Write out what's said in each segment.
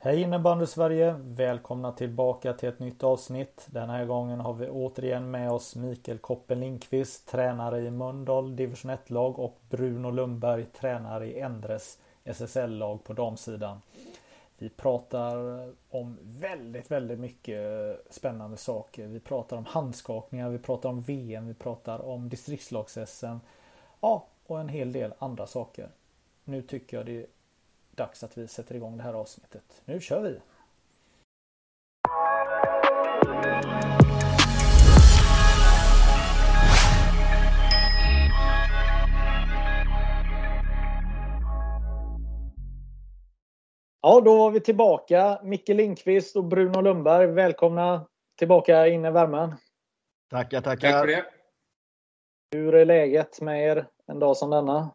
Hej innebandy Sverige! Välkomna tillbaka till ett nytt avsnitt. Den här gången har vi återigen med oss Mikael Koppen Lindqvist, tränare i Mölndal division 1-lag och Bruno Lundberg, tränare i Ändres SSL-lag på damsidan. Vi pratar om väldigt, väldigt mycket spännande saker. Vi pratar om handskakningar, vi pratar om VM, vi pratar om distriktslags-SM. Ja, och en hel del andra saker. Nu tycker jag det är dags att vi sätter igång det här avsnittet. Nu kör vi! Ja, då var vi tillbaka. Micke Lindqvist och Bruno Lundberg. Välkomna tillbaka in i värmen. Tackar, tackar. Tack för det. Hur är läget med er en dag som denna?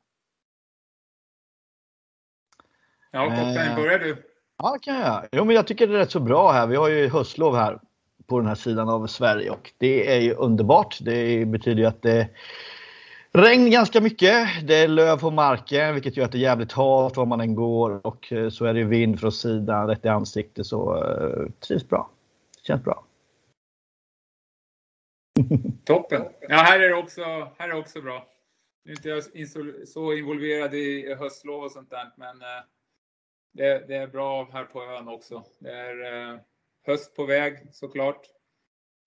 Ja, Koppen, Eh. börjar du? Ja, kan jag. Jo, men jag tycker det är rätt så bra här. Vi har ju höstlov här på den här sidan av Sverige och det är ju underbart. Det betyder ju att det regn ganska mycket. Det är löv på marken vilket gör att det är jävligt halt var man än går och eh, så är det vind från sidan rätt i ansiktet så uh, trivs bra. Känns bra. Toppen. Ja, här är det också, här är det också bra. Nu är inte jag så involverad i höstlov och sånt där, men eh, det, det är bra här på ön också. Det är eh, höst på väg såklart.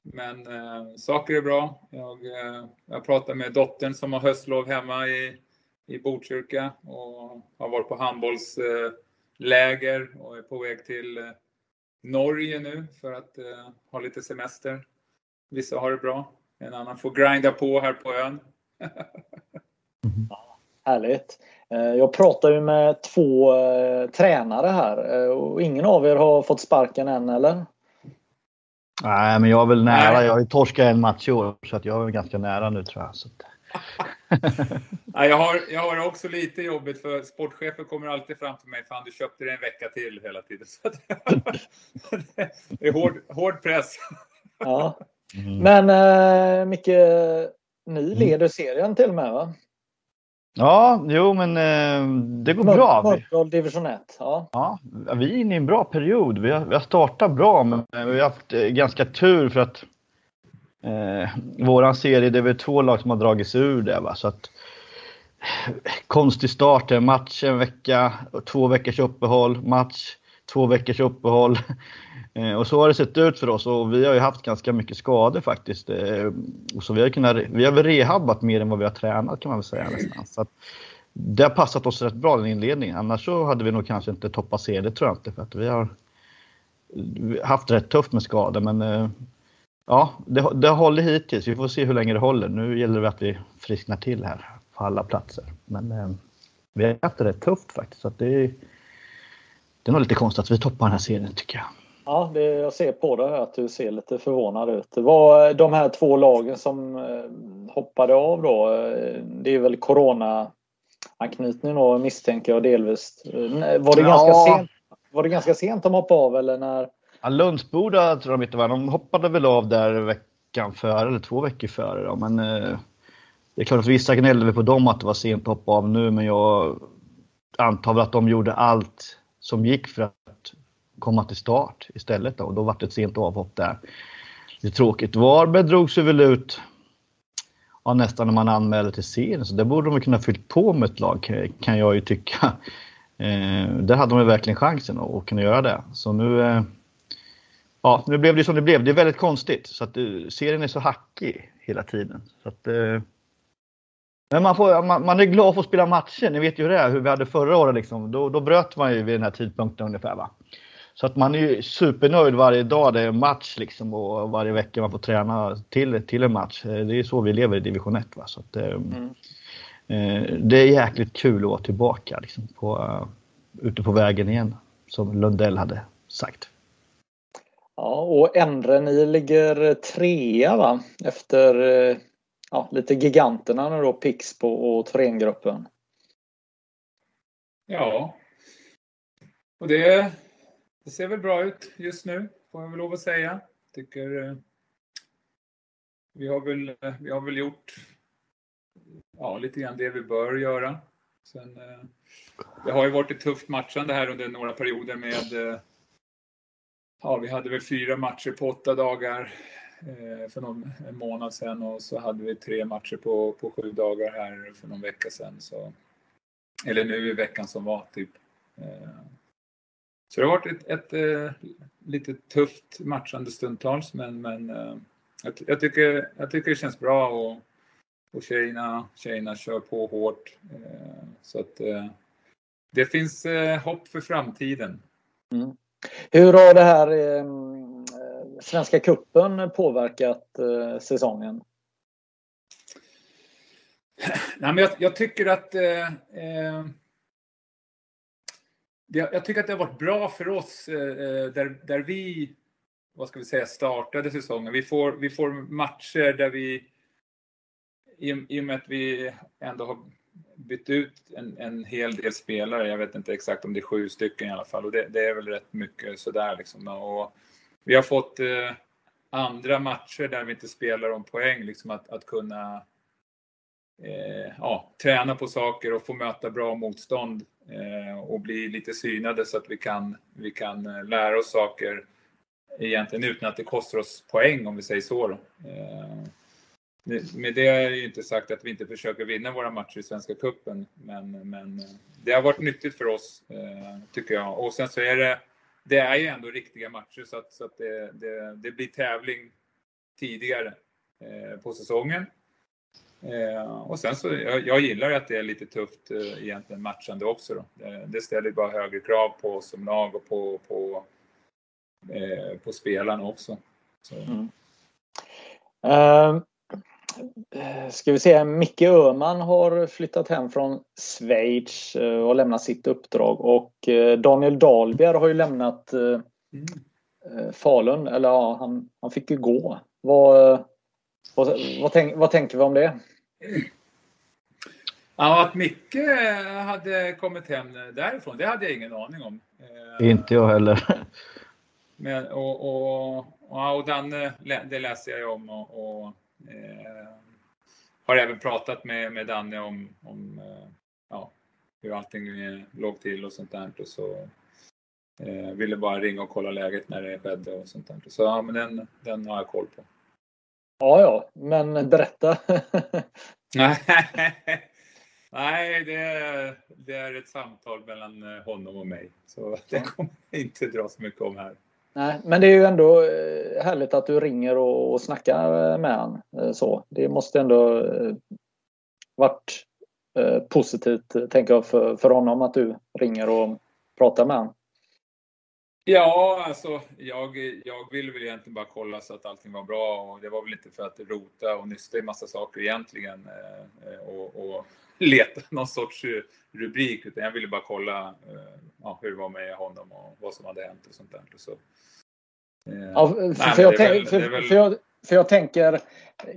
Men eh, saker är bra. Jag, eh, jag pratar med dottern som har höstlov hemma i, i Botkyrka och har varit på handbollsläger eh, och är på väg till eh, Norge nu för att eh, ha lite semester. Vissa har det bra. En annan får grinda på här på ön. Mm-hmm. Härligt. Eh, Jag pratar ju med två eh, tränare här eh, och ingen av er har fått sparken än eller? Nej, men jag är väl nära. Nej. Jag har ju torskat en match i år så att jag är väl ganska nära nu tror jag. Så att... Ja, jag, har, jag har också lite jobbigt för sportchefen kommer alltid fram till mig. Fan, du köpte det en vecka till hela tiden. Så att, det är hård, hård press. Ja. Mm. Men eh, Micke, ni leder serien till och med va? Ja, jo men eh, det går bra. Mölndal division 1. Ja. Ja, vi är inne i en bra period. Vi har, vi har startat bra, men vi har haft eh, ganska tur för att eh, våran serie, det är väl två lag som har dragits ur det. Va? Så att, konstig start, en match en vecka, två veckors uppehåll, match, två veckors uppehåll. Eh, och så har det sett ut för oss och vi har ju haft ganska mycket skador faktiskt. Eh, och så vi har, kunnat, vi har väl rehabbat mer än vad vi har tränat kan man väl säga nästan. Så att, det har passat oss rätt bra den inledningen. Annars så hade vi nog kanske inte toppat serien, det tror jag inte. För att vi har haft rätt tufft med skador. Men eh, ja, det, det har hållit hittills. Vi får se hur länge det håller. Nu gäller det att vi frisknar till här på alla platser. Men eh, vi har haft det rätt tufft faktiskt. Så att det, det är nog lite konstigt att vi toppar den här serien tycker jag. Ja, det, jag ser på dig att du ser lite förvånad ut. Det var de här två lagen som eh, hoppade av då. eh, Det är väl corona anknytning då misstänker jag delvis. Eh, Var det, Ja. ganska sent, var det ganska sent de hoppade av eller när? Ja, Lundsboda tror de inte var. De hoppade väl av där veckan före eller två veckor före. Då. Men eh, det är klart att vissa gnällde på dem att det var sent att hoppa av nu. Men jag antar väl att de gjorde allt som gick för att komma till start istället. Då. Och då var det ett sent avhopp där. Det är tråkigt. Varberg drog sig väl ut ja, nästan när man anmälde till serien. Så där borde de kunna fyllt på med ett lag kan jag ju tycka. Eh, där hade de ju verkligen chansen att, att kunna göra det. Så nu eh, Ja, nu blev det som det blev. Det är väldigt konstigt. Så att, eh, serien är så hackig hela tiden. Så att, eh, men man, får, man, man är glad för att spela matcher. Ni vet ju hur det är, hur vi hade förra året. Liksom. Då, då bröt man ju vid den här tidpunkten ungefär. Va? Så att man är ju supernöjd varje dag det är match liksom, och varje vecka man får träna till, till en match. Eh, Det är så vi lever i division 1. Va? Så att, eh, eh, det är jäkligt kul att vara tillbaka liksom, på, uh, ute på vägen igen. Som Lundell hade sagt. Ja, och Endre, ni ligger trea va? Efter ja, lite giganterna nu då, Pixbo och Thorengruppen. Ja. Och det, det ser väl bra ut just nu, får jag väl lov att säga. Tycker eh, vi har väl, eh, vi har väl gjort ja, lite grann det vi bör göra. Sen, eh, det har ju varit ett tufft matchande här under några perioder med Ja, vi hade väl fyra matcher på åtta dagar för någon en månad sedan och så hade vi tre matcher på, på sju dagar här för någon vecka sedan. Så, eller nu i veckan som var typ. Så det har varit ett, ett, ett lite tufft matchande stundtals men, men jag, jag, tycker, jag tycker det känns bra och, och tjejerna, tjejerna kör på hårt. Eh, så att eh, det finns eh, hopp för framtiden. Mm. Hur har det här Svenska kuppen påverkat säsongen? Nej, men jag, jag tycker att eh, jag tycker att det har varit bra för oss eh, eh, där, där vi vad ska vi säga, startade säsongen. Vi får, vi får matcher där vi, i, i och med att vi ändå har bytt ut en, en hel del spelare, jag vet inte exakt om det är sju stycken i alla fall, och det, det är väl rätt mycket sådär liksom. Och vi har fått eh, andra matcher där vi inte spelar om poäng, liksom att, att kunna Eh, ja, träna på saker och få möta bra motstånd eh, och bli lite synade så att vi kan, vi kan eh, lära oss saker egentligen utan att det kostar oss poäng om vi säger så. Då. Eh, med det är ju inte sagt att vi inte försöker vinna våra matcher i Svenska Cupen, men, men eh, det har varit nyttigt för oss, eh, tycker jag. Och sen så är det, det är ju ändå riktiga matcher så att, så att det, det, det blir tävling tidigare eh, på säsongen. Och sen så, jag, jag gillar att det är lite tufft egentligen matchande också. Då. Det, det ställer bara högre krav på oss som lag och på, på eh, på spelarna också. Mm. Uh, ska vi se, Micke Öhman har flyttat hem från Schweiz eh, och lämnat sitt uppdrag och eh, Daniel Dahlberg har ju lämnat mm. Falun, eller ja, han, han fick ju gå. Vad, vad, vad, tänk, vad tänker vi om det? Ja, att Micke hade kommit hem därifrån, det hade jag ingen aning om. Inte jag heller. Men, och, och, och, och Danne, det läste jag ju om och, och eh, har även pratat med, med Danne om, om eh, ja, hur allting låg till och sånt där. Och så eh, ville bara ringa och kolla läget när det skedde och sånt där. Så ja, men den, den har jag koll på. Ja, ja, men berätta. Nej, det är, det är ett samtal mellan honom och mig. Så det kommer jag inte dra så mycket om här. Nej, men det är ju ändå eh, härligt att du ringer och, och snackar med han. Eh, så. Det måste ändå eh, varit eh, positivt, tänker jag, för, för honom att du ringer och pratar med honom. Ja, alltså jag, jag ville väl egentligen bara kolla så att allting var bra och det var väl inte för att rota och nysta i massa saker egentligen och, och leta någon sorts rubrik utan jag ville bara kolla ja, hur det var med honom och vad som hade hänt och sånt där. Så, Ja, för, Nej, för, jag för, väl... jag, för jag tänker,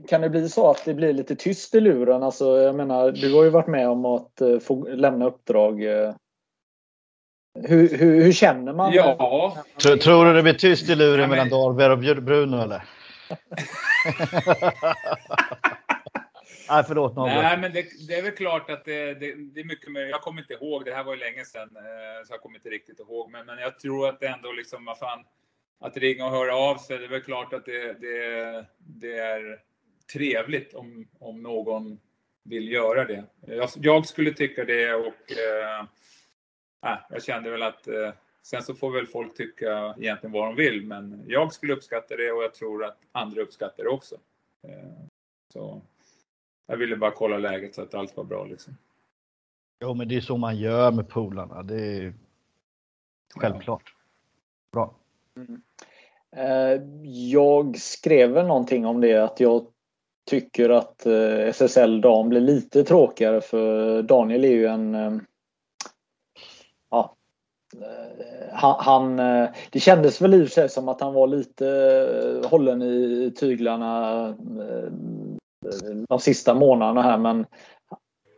kan det bli så att det blir lite tyst i luren? Alltså, jag menar, du har ju varit med om att uh, få lämna uppdrag. Hur, hur, hur, känner man? Ja. Tror, tror du det blir tyst i luren ja, men... mellan Dahlberg och Bruno eller? Nej, förlåt. Någon Nej, men det, det, är väl klart att det, det, det är mycket mer. Jag kommer inte ihåg, det här var ju länge sedan, så jag kommer inte riktigt ihåg. Men, men jag tror att det ändå liksom, vad fan, att ringa och höra av sig. Det är väl klart att det, det, det är trevligt om, om någon vill göra det. Jag, jag skulle tycka det och äh, jag kände väl att äh, sen så får väl folk tycka egentligen vad de vill, men jag skulle uppskatta det och jag tror att andra uppskattar det också. Äh, så jag ville bara kolla läget så att allt var bra liksom. Jo, men det är så man gör med polarna. Det är självklart. Bra. Mm. Eh, jag skrev väl någonting om det att jag tycker att eh, SSL dam blir lite tråkigare för Daniel är ju en eh, han, han, eh, det kändes väl i sig som att han var lite eh, hållen i tyglarna eh, de sista månaderna här men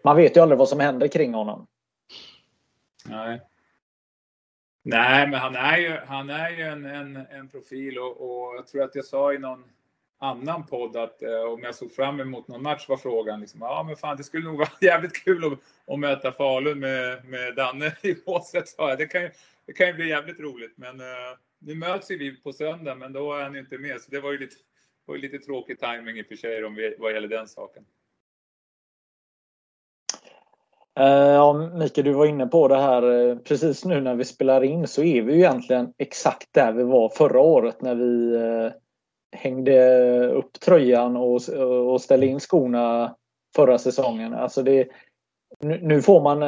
man vet ju aldrig vad som händer kring honom. Nej. Nej, men han är ju, han är ju en, en, en profil och, och jag tror att jag sa i någon annan podd att eh, om jag såg fram emot någon match var frågan liksom, ja men fan det skulle nog vara jävligt kul att, att möta Falun med, med Danne i båset sa jag. Det kan, ju, det kan ju bli jävligt roligt men eh, nu möts ju vi på söndag men då är han inte med så det var ju lite, var ju lite tråkig timing i och för sig om vi, vad gäller den saken. Eh, ja, Mikael, du var inne på det här. Eh, precis nu när vi spelar in så är vi ju egentligen exakt där vi var förra året när vi eh, hängde upp tröjan och, och ställde in skorna förra säsongen. Alltså det, nu får man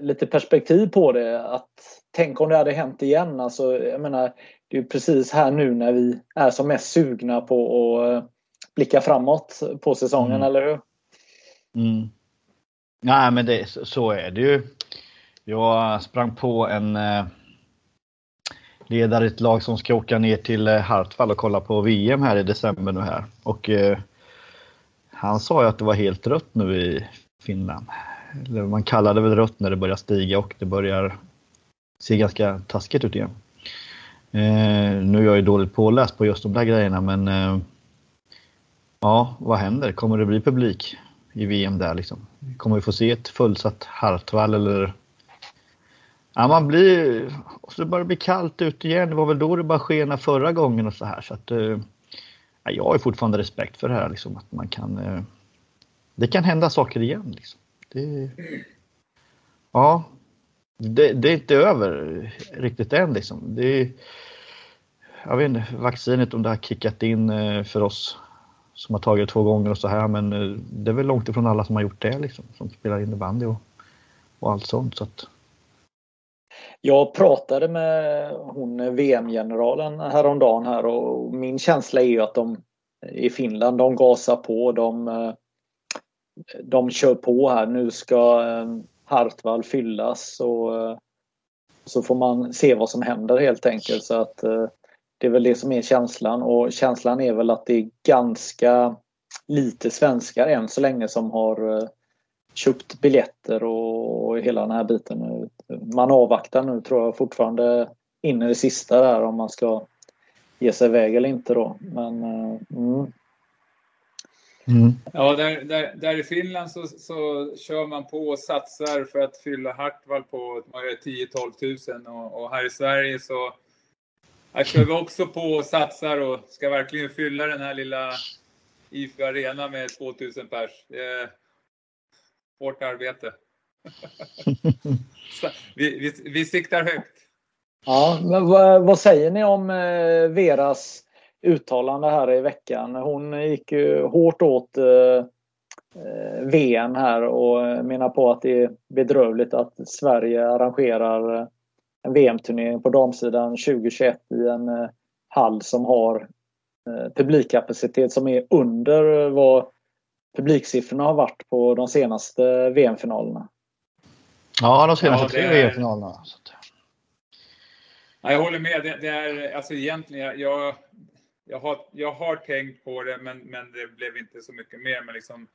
lite perspektiv på det. Att Tänk om det hade hänt igen. Alltså, jag menar, det är precis här nu när vi är som mest sugna på att blicka framåt på säsongen, mm. eller hur? Mm. Nej, men det, så är det ju. Jag sprang på en eh, ledare i ett lag som ska åka ner till eh, Hartwall och kolla på VM här i december nu här. Och eh, han sa ju att det var helt rött nu i Finland. Man kallar det väl rött när det börjar stiga och det börjar se ganska taskigt ut igen. Eh, nu är jag ju dåligt påläst på just de där grejerna men eh, ja, vad händer? Kommer det bli publik? i VM där liksom. Kommer vi få se ett fullsatt Hartwall eller? Ja, man blir... Och så börjar det bli kallt ute igen. Det var väl då det bara skena förra gången och så här så att. Eh, ja, jag har fortfarande respekt för det här liksom att man kan. Eh, det kan hända saker igen liksom. Det, ja, det, det, är inte över riktigt än liksom. Det, jag vet inte, vaccinet om det har kickat in eh, för oss som har tagit två gånger och så här men det är väl långt ifrån alla som har gjort det liksom, som spelar innebandy och, och allt sånt. Så att... Jag pratade med hon VM-generalen häromdagen här och min känsla är ju att de i Finland, de gasar på. De, eh, de kör på här. Nu ska eh, Hartwall fyllas och eh, så får man se vad som händer helt enkelt. Så att det är väl det som är känslan och känslan är väl att det är ganska lite svenskar än så länge som har köpt biljetter och hela den här biten. Man avvaktar nu tror jag fortfarande in i det sista där om man ska ge sig iväg eller inte då. Men, eh, mm. Mm. Ja, där, där, där, i Finland så, så kör man på och satsar för att fylla Hartwall på 10-12 tusen och, och här i Sverige så här kör vi också på och satsar och ska verkligen fylla den här lilla IFU Arena med 2000 pers. Det är hårt arbete. vi, vi, vi siktar högt. Ja, men vad, vad säger ni om eh, Veras uttalande här i veckan? Hon gick ju hårt åt eh, eh VM här och menar på att det är bedrövligt att Sverige arrangerar eh, en VM-turnering på damsidan 2021 i en eh, hall som har eh, publikkapacitet som är under vad publiksiffrorna har varit på de senaste VM-finalerna. Ja, de senaste ja, tre VM-finalerna. Ja, jag håller med. Det, det, är alltså egentligen, jag, jag, har, jag har tänkt på det, men, men det blev inte så mycket mer. Men liksom,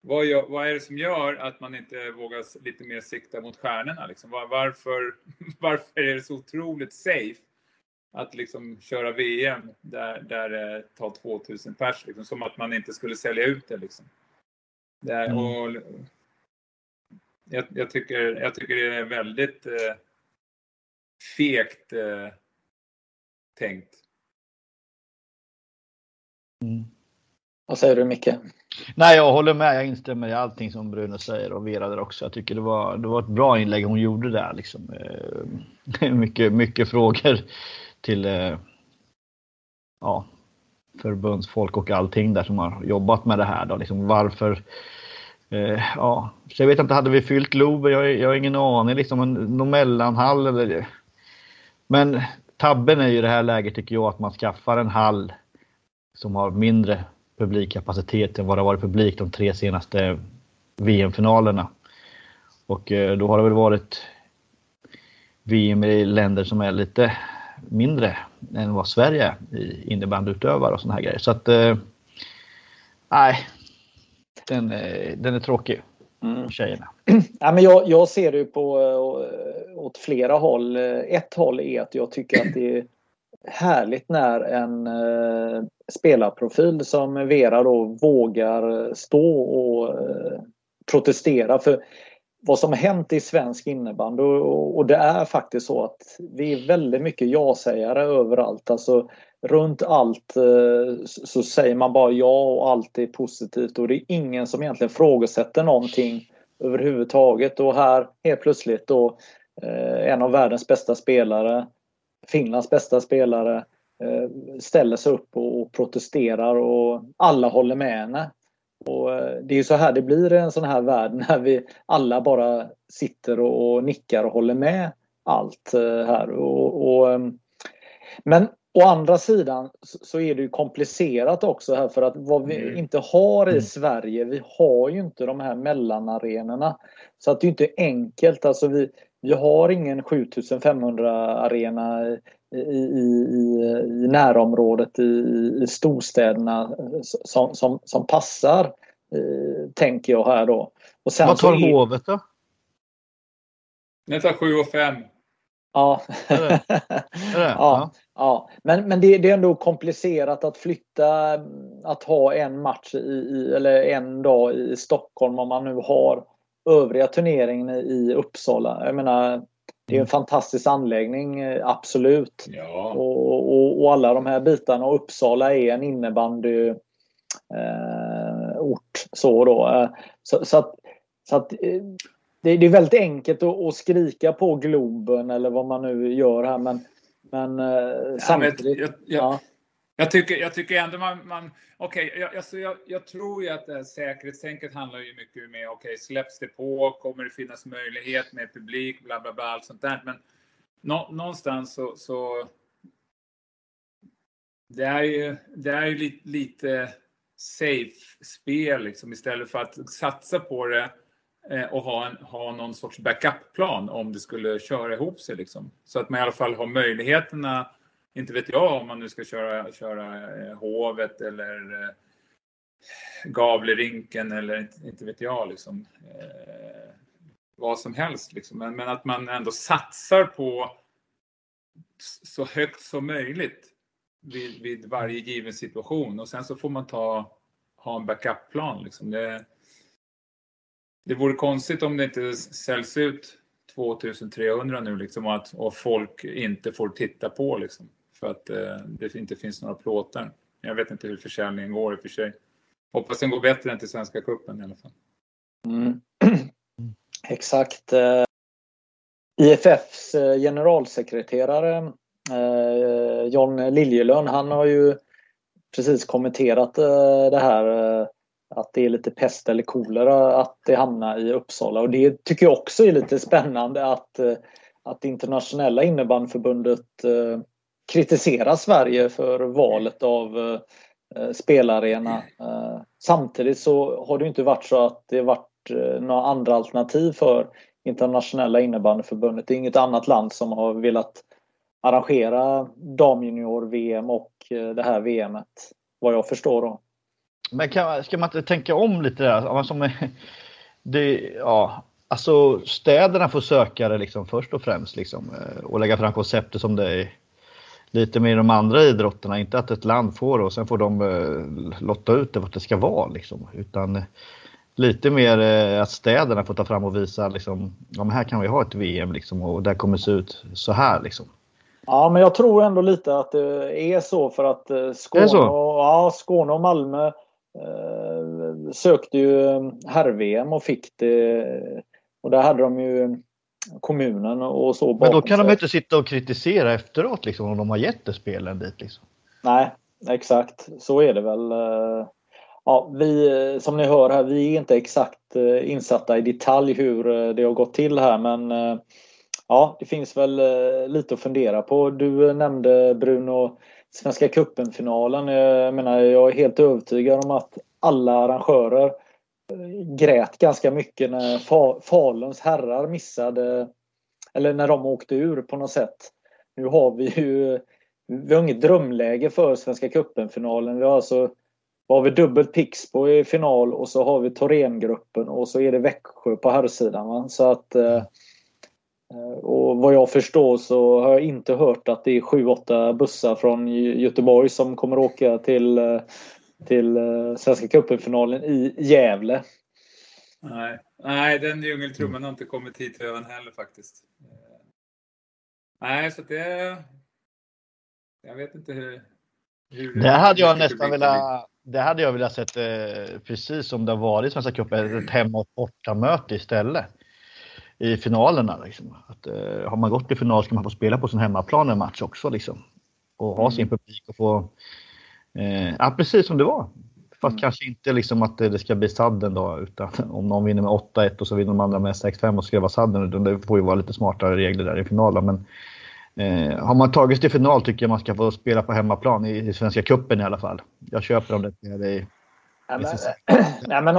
vad, gör, vad, är det som gör att man inte vågar lite mer sikta mot stjärnorna? Liksom? Var, varför, varför är det så otroligt safe att liksom köra VM där, där det tar 2000 pers? Liksom, som att man inte skulle sälja ut det. Liksom. det är, mm. och, jag, jag, tycker, jag tycker det är väldigt eh, fegt eh, tänkt. Mm. Vad säger du Micke? Nej, jag håller med. Jag instämmer i allting som Bruno säger och Vera där också. Jag tycker det var, det var ett bra inlägg hon gjorde där. Liksom. Eh, mycket, mycket frågor till eh, ja, förbundsfolk och allting där som har jobbat med det här. Då. Liksom varför eh, ja, så jag vet inte, hade vi fyllt Globen? Jag, jag har ingen aning. Liksom, någon mellanhall eller... Men tabben är ju i det här läget tycker jag att man skaffar en hall som har mindre publikkapacitet än vad det har varit publik de tre senaste VM-finalerna. Och eh, då har det väl varit VM i länder som är lite mindre än vad Sverige i innebandyutövare och såna här grejer. Så att eh, nej, den, den är tråkig. Mm. Tjejerna. Ja, men jag, jag ser det på åt flera håll. Ett håll är att jag tycker att det är härligt när en eh, spelarprofil som Vera då vågar stå och eh, protestera. För vad som har hänt i svensk innebandy och, och det är faktiskt så att vi är väldigt mycket ja-sägare överallt. Alltså runt allt eh, så säger man bara ja och allt är positivt och det är ingen som egentligen frågesätter någonting överhuvudtaget. Och här helt plötsligt då eh, en av världens bästa spelare Finlands bästa spelare eh, ställer sig upp och protesterar och alla håller med henne. Och eh, det är så här det blir i en sån här värld när vi alla bara sitter och nickar och håller med allt eh, här. Och, och, men å andra sidan så är det ju komplicerat också här för att vad vi mm. inte har i mm. Sverige, vi har ju inte de här mellanarenorna. Så att det är inte enkelt. Alltså vi, vi har ingen 7500 arena i, i, i, närområdet i, i storstäderna som, som, som passar, eh, tänker jag här då. Och sen Vad tar är... Hovet då? Den tar 7 och 5. Ja. Är det? Är det? ja. ja. Men, men det, det, är ändå komplicerat att flytta, att ha en match i, i, eller en dag i Stockholm om man nu har övriga turneringen i Uppsala. Jag menar, det är en mm. fantastisk anläggning, eh, absolut. Ja. Och, och, och, alla de här bitarna. Och Uppsala är en innebandy eh, ort. Så, då. Eh, så, så att, så att eh, det, det, är väldigt enkelt att, att, skrika på Globen eller vad man nu gör här men, men ja, samtidigt. Men jag, jag, ja. Jag tycker, jag tycker ändå man... man Okej, okay, jag, alltså jag, jag, tror ju att det här säkerhetstänket handlar ju mycket med, okej, okay, släpps det på? Kommer det finnas möjlighet med publik? Bla, bla, bla, allt sånt där. Men nå, någonstans så, så... det är ju, det är ju lite, lite safe-spel liksom, istället för att satsa på det eh, och ha, en, ha någon sorts backup-plan om det skulle köra ihop sig. Liksom. Så att man i alla fall har möjligheterna inte vet jag om man nu ska köra, köra eh, Hovet eller eh, Gavlerinken eller inte, inte vet jag liksom. Eh, vad som helst liksom. Men, men, att man ändå satsar på så högt som möjligt vid, vid varje given situation och sen så får man ta ha en backup-plan liksom. Det, det vore konstigt om det inte säljs ut 2300 nu liksom och att och folk inte får titta på liksom för att eh, det inte finns några plåtar. Jag vet inte hur försäljningen går i och för sig. Hoppas den går bättre än till Svenska Cupen i alla fall. Mm. Exakt. Eh, IFFs eh, generalsekreterare eh, John Liljelön, han har ju precis kommenterat eh, det här eh, att det är lite pest eller kolera att det hamnar i Uppsala och det tycker jag också är lite spännande att, eh, att internationella innebandyförbundet kritisera Sverige för valet av eh, spelarena. Eh, samtidigt så har det inte varit så att det varit eh, några andra alternativ för internationella innebandyförbundet. Det är inget annat land som har velat arrangera damjunior-VM och eh, det här VMet. Vad jag förstår då. Men kan, ska man inte tänka om lite där? Som, det, ja, alltså städerna får söka det liksom först och främst liksom, eh, och lägga fram konceptet som det är lite mer de andra idrotterna. Inte att ett land får det och sen får de eh, lotta ut det vart det ska vara. Liksom. Utan lite mer eh, att städerna får ta fram och visa liksom, ja, här kan vi ha ett VM liksom, och det kommer se ut så här. Liksom. Ja, men jag tror ändå lite att det är så för att eh, Skåne, och, ja, Skåne och Malmö eh, sökte ju herr-VM och fick det. Och där hade de ju kommunen och så. Men då kan sig. de inte sitta och kritisera efteråt liksom om de har gett det spelen dit. Liksom. Nej, exakt. Så är det väl. Eh, ja, vi, som ni hör här, vi är inte exakt eh, insatta i detalj hur eh, det har gått till här men ja, det finns väl lite att fundera på. Du nämnde Bruno Svenska cupen-finalen. Jag menar, jag är helt övertygad om att alla arrangörer grät ganska mycket när Faluns herrar missade eller när de åkte ur på något sätt. Nu har vi ju vi har inget drömläge för Svenska cupen-finalen. Vi har alltså har vi dubbelt Pixbo i final och så har vi Thorengruppen och så är det Växjö på herrsidan. Så att eh, och vad jag förstår så har jag inte hört att det är 7-8 bussar från Göteborg som kommer åka till, eh, till eh, Svenska cupen-finalen i Gävle. Nej, Nej den djungeltrumman har inte kommit hit till ön heller faktiskt. Nej, så det... Jag vet inte hur... hur det hade jag nästan velat... Det hade jag velat sett eh, precis som det har varit i Svenska cupen, ett hemma och bortamöte istället i finalerna. Liksom. Att, eh, har man gått till final ska man få spela på sin hemmaplan en match också. Liksom. Och ha sin mm. publik och få... Eh, ja, precis som det var. Fast mm. kanske inte liksom att det ska bli sadden då, utan om någon vinner med 8-1 och så vinner de andra med 6-5 och ska det vara sadden. Utan det får ju vara lite smartare regler där i finalen. Men eh, har man tagit sig till final tycker jag man ska få spela på hemmaplan i, i Svenska Cupen i alla fall. Jag köper om det är i Nej, men,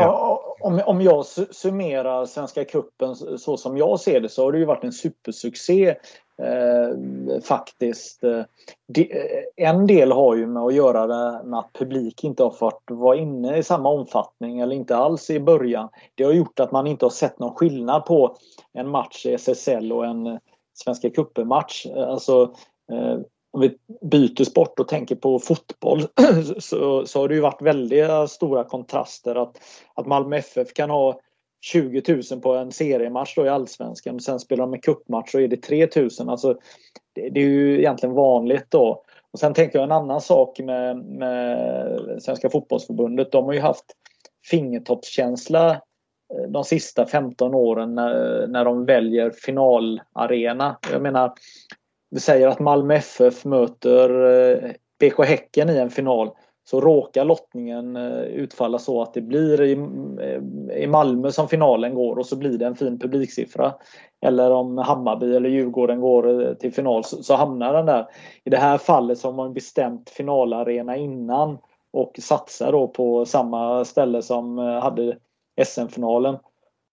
om, om jag summerar Svenska Cupen så som jag ser det så har det ju varit en supersuccé eh, faktiskt. Eh, De, eh, en del har ju med att göra det med att publik inte har fått vara inne i samma omfattning eller inte alls i början. Det har gjort att man inte har sett någon skillnad på en match i SSL och en eh, Svenska Cupen-match. Alltså, eh, om vi byter sport och tänker på fotboll så, så har det ju varit väldigt stora kontraster att, att Malmö FF kan ha 20 000 på en seriematch då i Allsvenskan. Sen spelar de en cupmatch så är det 3 000. Alltså, det, det, är ju egentligen vanligt då. Och sen tänker jag en annan sak med, med Svenska fotbollsförbundet. De har ju haft fingertoppskänsla eh, de sista 15 åren när, när de väljer finalarena. Jag menar, vi säger att Malmö FF möter eh, BK Häcken i en final så råkar lottningen eh, utfalla så att det blir i, eh, i Malmö som finalen går och så blir det en fin publiksiffra. Eller om Hammarby eller Djurgården går eh, till final så, så hamnar den där. I det här fallet så har man bestämt finalarena innan och satsar då på samma ställe som hade SM-finalen.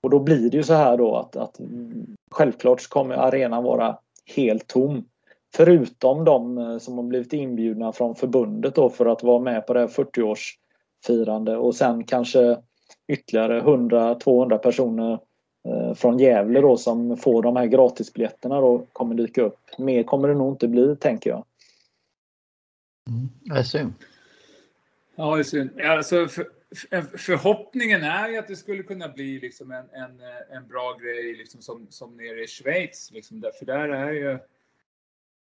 Och då blir det ju så här då att, att självklart kommer arenan vara helt tom. Förutom de eh, som har blivit inbjudna från förbundet då för att vara med på det här 40-årsfirande och sen kanske ytterligare 100-200 personer eh, från Gävle då som får de här gratisbiljetterna då kommer dyka upp. Mer kommer det nog inte bli tänker jag. Mm, det är synd. Ja, det är synd. Alltså, för, för, förhoppningen är ju att det skulle kunna bli liksom en, en, en bra grej liksom som, som nere i Schweiz. Liksom, för där är ju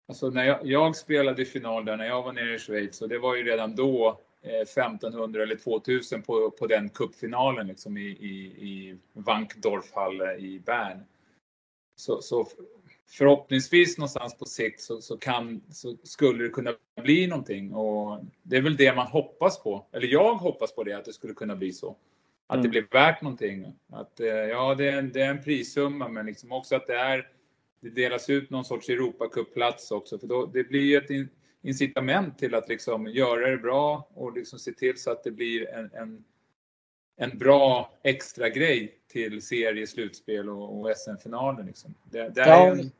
Alltså när jag, jag, spelade i final där när jag var nere i Schweiz och det var ju redan då eh, 1500 eller 2000 på, på den cupfinalen liksom i, i, i Wankdorfhall i Bern. Så, så, förhoppningsvis någonstans på sikt så, så, kan, så skulle det kunna bli någonting och det är väl det man hoppas på. Eller jag hoppas på det, att det skulle kunna bli så. Att mm. det blir värt någonting. Att, eh, ja, det är, en, det är en prissumma men liksom också att det är det delas ut någon sorts Europacup-plats också, för då, det blir ett incitament till att liksom göra det bra och liksom se till så att det blir en, en, en bra extra grej till serie, slutspel och, och SM-finalen. Liksom. Det, det är en,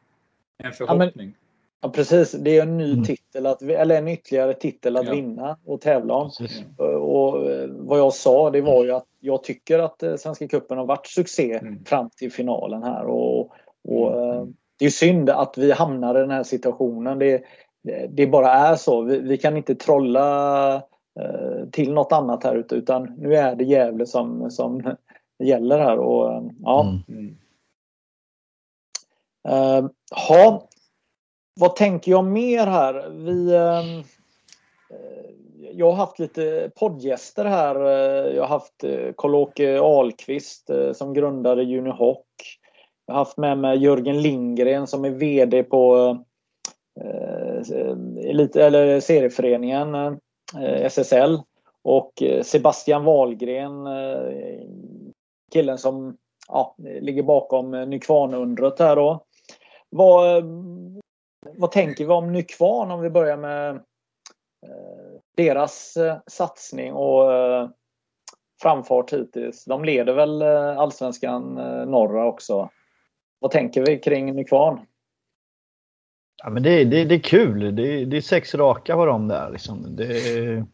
en förhoppning. Ja, Ja precis, det är en ny mm. titel, att, eller en ytterligare titel att ja. vinna och tävla om. Och eh, vad jag sa det var ju att jag tycker att eh, Svenska cupen har varit succé mm. fram till finalen här. Och, och mm. Eh, det är synd att vi hamnar i den här situationen. Det, det bara är så. Vi, vi kan inte trolla eh, till något annat här ute utan nu är det Gävle som, som gäller här. Och, ja. Mm. Uh, ha, vad tänker jag mer här? Vi, uh, jag har haft lite poddgäster här. Jag har haft Karl-Åke Ahlqvist som grundade Unihoc. Jag har haft med mig Jörgen Lindgren som är VD på eh, elit, eller serieföreningen eh, SSL. Och eh, Sebastian Wahlgren, eh, killen som ja, ligger bakom eh, Nykvarnundret här då. Vad, eh, vad tänker vi om Nykvarn om vi börjar med eh, deras eh, satsning och framfart hittills? De leder väl allsvenskan norra också? Vad tänker vi kring Nykvarn? Ja, men det, det, det är kul. Det, det är sex raka på dem där. Liksom. Det,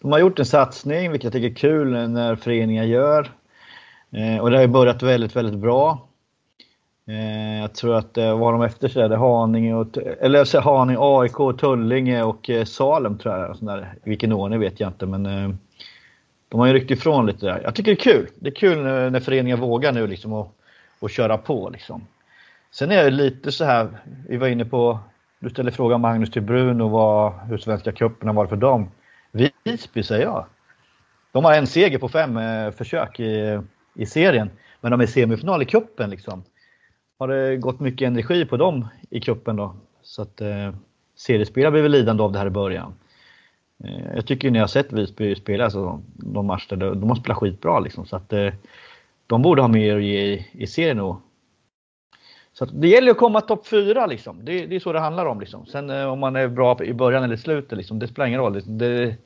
de har gjort en satsning, vilket jag tycker är kul när föreningar gör. Eh, och det har ju börjat väldigt, väldigt bra. Eh, jag tror att eh, vad de efter sig, Haninge, och, eller Haninge, AIK, Tullinge och eh, Salem tror jag. Sån där. I vilken ordning vet jag inte, men eh, de har ju ryckt ifrån lite där. Jag tycker det är kul. Det är kul när, när föreningar vågar nu liksom och, och köra på. Liksom. Sen är jag lite så här, vi var inne på, du ställde frågan Magnus till Bruno vad, hur Svenska cupen har varit för dem. Visby säger jag. De har en seger på fem eh, försök i, i serien, men de är semifinal i cupen liksom. Har det gått mycket energi på dem i cupen då? Så att eh, seriespelare blir väl lidande av det här i början. Eh, jag tycker när har sett Visby spela alltså, de matcher, de har spelat skitbra liksom. Så att eh, de borde ha mer att ge i, i serien Och, Så det gäller att komma topp fyra liksom. Det, det, är så det handlar om liksom. Sen eh, om man är bra i början eller slutet liksom, det spelar ingen roll. Det,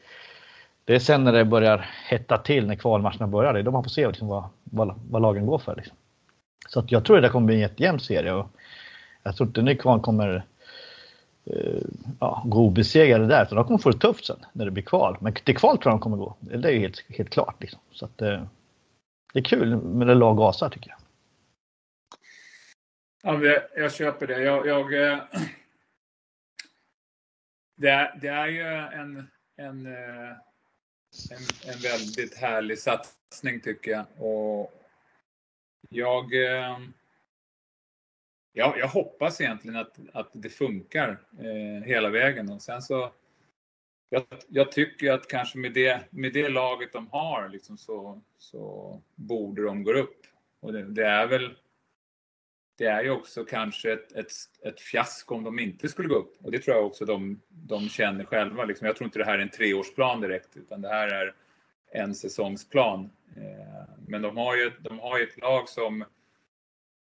det är sen när det börjar hetta till när kvalmatcherna börjar. Det är då man får se liksom, vad, vad, vad lagen går för. Liksom. Så att jag tror det kommer bli en jättejämn serie. Och jag tror inte Nykvarn kommer eh, ja, gå obesegrade där. utan de kommer få det tufft sen när det blir kval. Men till kval tror jag de kommer gå. Det är helt, helt klart. Liksom. Så att, eh, det är kul med det lag gasar tycker jag. Ja, jag köper det. Jag, jag eh, det, är, det är ju en, en, eh, en, en väldigt härlig satsning tycker jag. Och jag, eh, jag, jag hoppas egentligen att, att det funkar eh, hela vägen. Och sen så, jag, jag, tycker att kanske med det, med det laget de har liksom så, så borde de gå upp. Och det, det är väl det är ju också kanske ett, ett, ett fiasko om de inte skulle gå upp. Och det tror jag också de, de känner själva. Liksom. Jag tror inte det här är en treårsplan direkt, utan det här är en säsongsplan. Eh, men de har ju, de har ju ett lag som,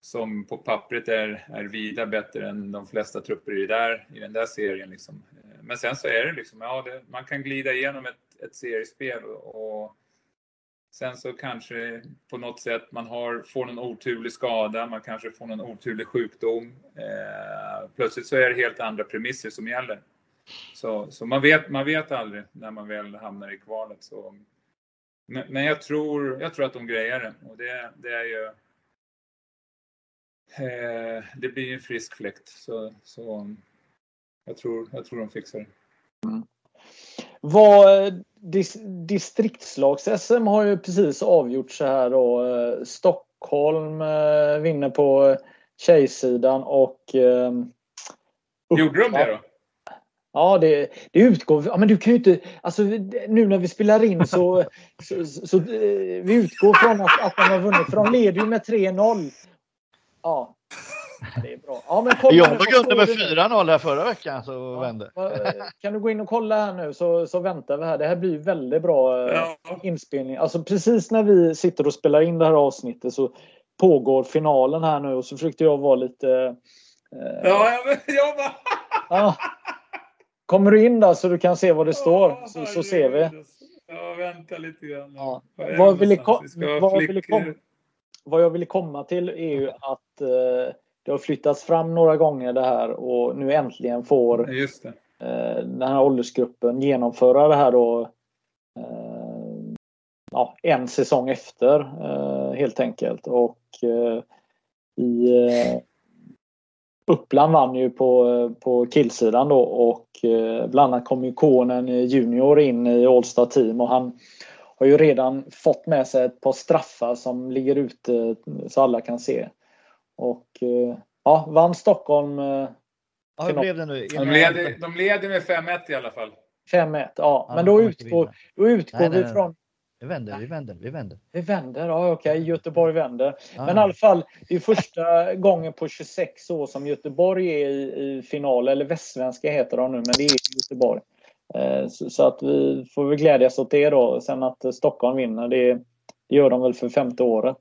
som på pappret är, är vida bättre än de flesta trupper i, där, i den där serien. Liksom. Men sen så är det liksom, ja, det, man kan glida igenom ett, ett seriespel och, och Sen så kanske på något sätt man har, får någon oturlig skada, man kanske får någon oturlig sjukdom. Eh, plötsligt så är det helt andra premisser som gäller. Så, så man, vet, man vet aldrig när man väl hamnar i kvalet. Så. Men, men jag, tror, jag tror att de grejar det. Och det, det är ju... Eh, det blir en frisk fläkt. Så, så jag, tror, jag tror de fixar det. Mm. Vad, dis, distriktslags-SM har ju precis avgjorts så här då. Eh, Stockholm eh, vinner på tjejsidan och... Eh, Gjorde de det då? Ja, det, det utgår... Ja, men du kan ju inte... Alltså, nu när vi spelar in så... så, så, så vi utgår från att, att de har vunnit, för de leder ju med 3-0. Ja, det är bra. Ja, men kolla jag låg under med 4-0 här förra veckan så ja, vände. Kan du gå in och kolla här nu så, så väntar vi här. Det här blir väldigt bra eh, ja. inspelning. Alltså precis när vi sitter och spelar in det här avsnittet så pågår finalen här nu och så försökte jag vara lite... Eh, ja, jag, jag bara... ja. Kommer du in där så du kan se vad det står så, så ser vi. Ja, vänta lite grann. Ja. Vad, jag ville vad, ville vad jag ville komma till är ju att eh, det har flyttats fram några gånger det här och nu äntligen får. Eh, den här åldersgruppen genomföra det här då eh, ja, en säsong efter eh, helt enkelt. Och i Uppland vann ju på, på killsidan då och bland annat kom ju Konen Junior in i Allstar Team och han har ju redan fått med sig ett par straffar som ligger ute så alla kan se. Och eh, ja, vann Stockholm. Eh, ja, hur blev det nu? De leder, de leder med 5-1 i alla fall. 5-1, ja. ja. Men då utgår, då utgår nej, nej, vi från... Vi vänder, vi vänder, vi vänder. Vi vänder, ja okej. Okay. Göteborg vänder. Ja. Men i alla fall, det är första gången på 26 år som Göteborg är i, i final. Eller Västsvenska heter de nu, men det är Göteborg. Eh, så, så, att vi får väl glädjas åt det då. Sen att Stockholm vinner, det, det gör de väl för femte året.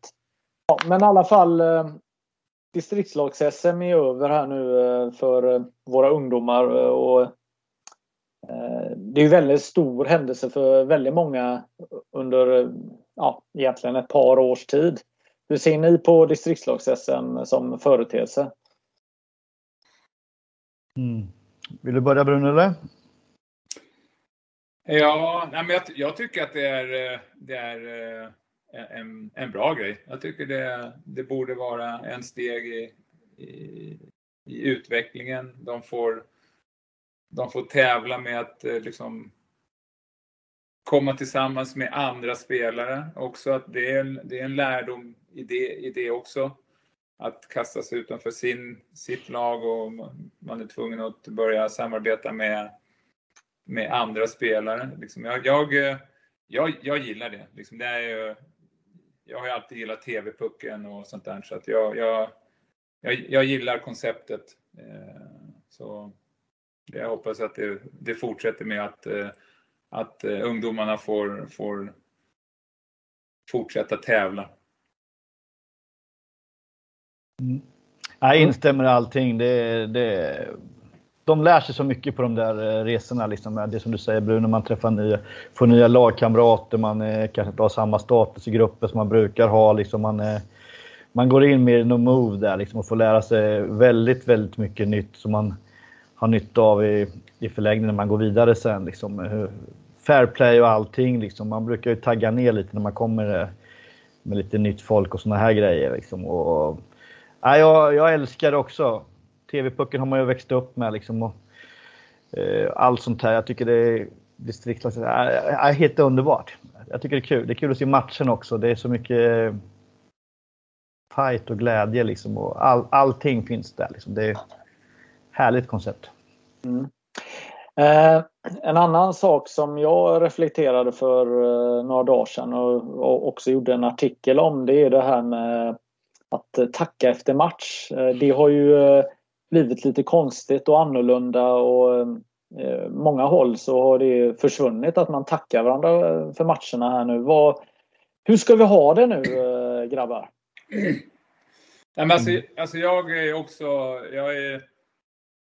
Ja, men i alla fall, eh, distriktslags-SM är över här nu eh, för eh, våra ungdomar. Eh, och det är en väldigt stor händelse för väldigt många under ja, egentligen ett par års tid. hur ser ni på distriktslags-SM som företeelse? Mm. Vill du börja Bruno eller? Ja, nej, men jag, jag, tycker att det är, det är en, en bra grej. Jag tycker det, det borde vara en steg i, i, i utvecklingen. De får, de får tävla med att eh, liksom komma tillsammans med andra spelare också. Att det, är, det är en lärdom i det, i det också. Att kasta sig utanför sin, sitt lag och man är tvungen att börja samarbeta med, med andra spelare. Liksom jag, jag, eh, jag, jag gillar det. Liksom det är ju, jag har ju alltid gillat TV-pucken och sånt där så att jag, jag, jag, jag gillar konceptet. Eh, så jag hoppas att det, det fortsätter med att, eh, att eh, ungdomarna får, får fortsätta tävla. Mm. Jag instämmer i allting. Det, det, de lär sig så mycket på de där eh, resorna. Liksom. Det som du säger Bruno, man träffar nya, får nya lagkamrater, man eh, kanske inte har samma status i gruppen som man brukar ha. Liksom. Man, eh, man går in mer i no move där liksom, och får lära sig väldigt, väldigt mycket nytt som man har nytta av i, i förlängningen när man går vidare sen. Liksom. Fair play och allting. Liksom. Man brukar ju tagga ner lite när man kommer eh, med lite nytt folk och såna här grejer. Liksom. Och, eh, ja, jag, jag älskar det också. TV-pucken har man ju växt upp med. Liksom, och, eh, allt sånt här. Jag tycker det är distriktslaget är, är helt underbart. Jag tycker det är kul. Det är kul att se matchen också. Det är så mycket eh, fight och glädje liksom. Och all, allting finns där. Liksom. Det är ett härligt koncept. Mm. Eh, en annan sak som jag reflekterade för eh, några dagar sedan och, och, också gjorde en artikel om det är det här med att eh, tacka efter match. Eh, det har ju eh, blivit lite konstigt och annorlunda och eh, många håll så har det försvunnit att man tackar varandra eh, för matcherna här nu. Vad, hur ska vi ha det nu eh, grabbar? Nej, men alltså, alltså jag är också, jag är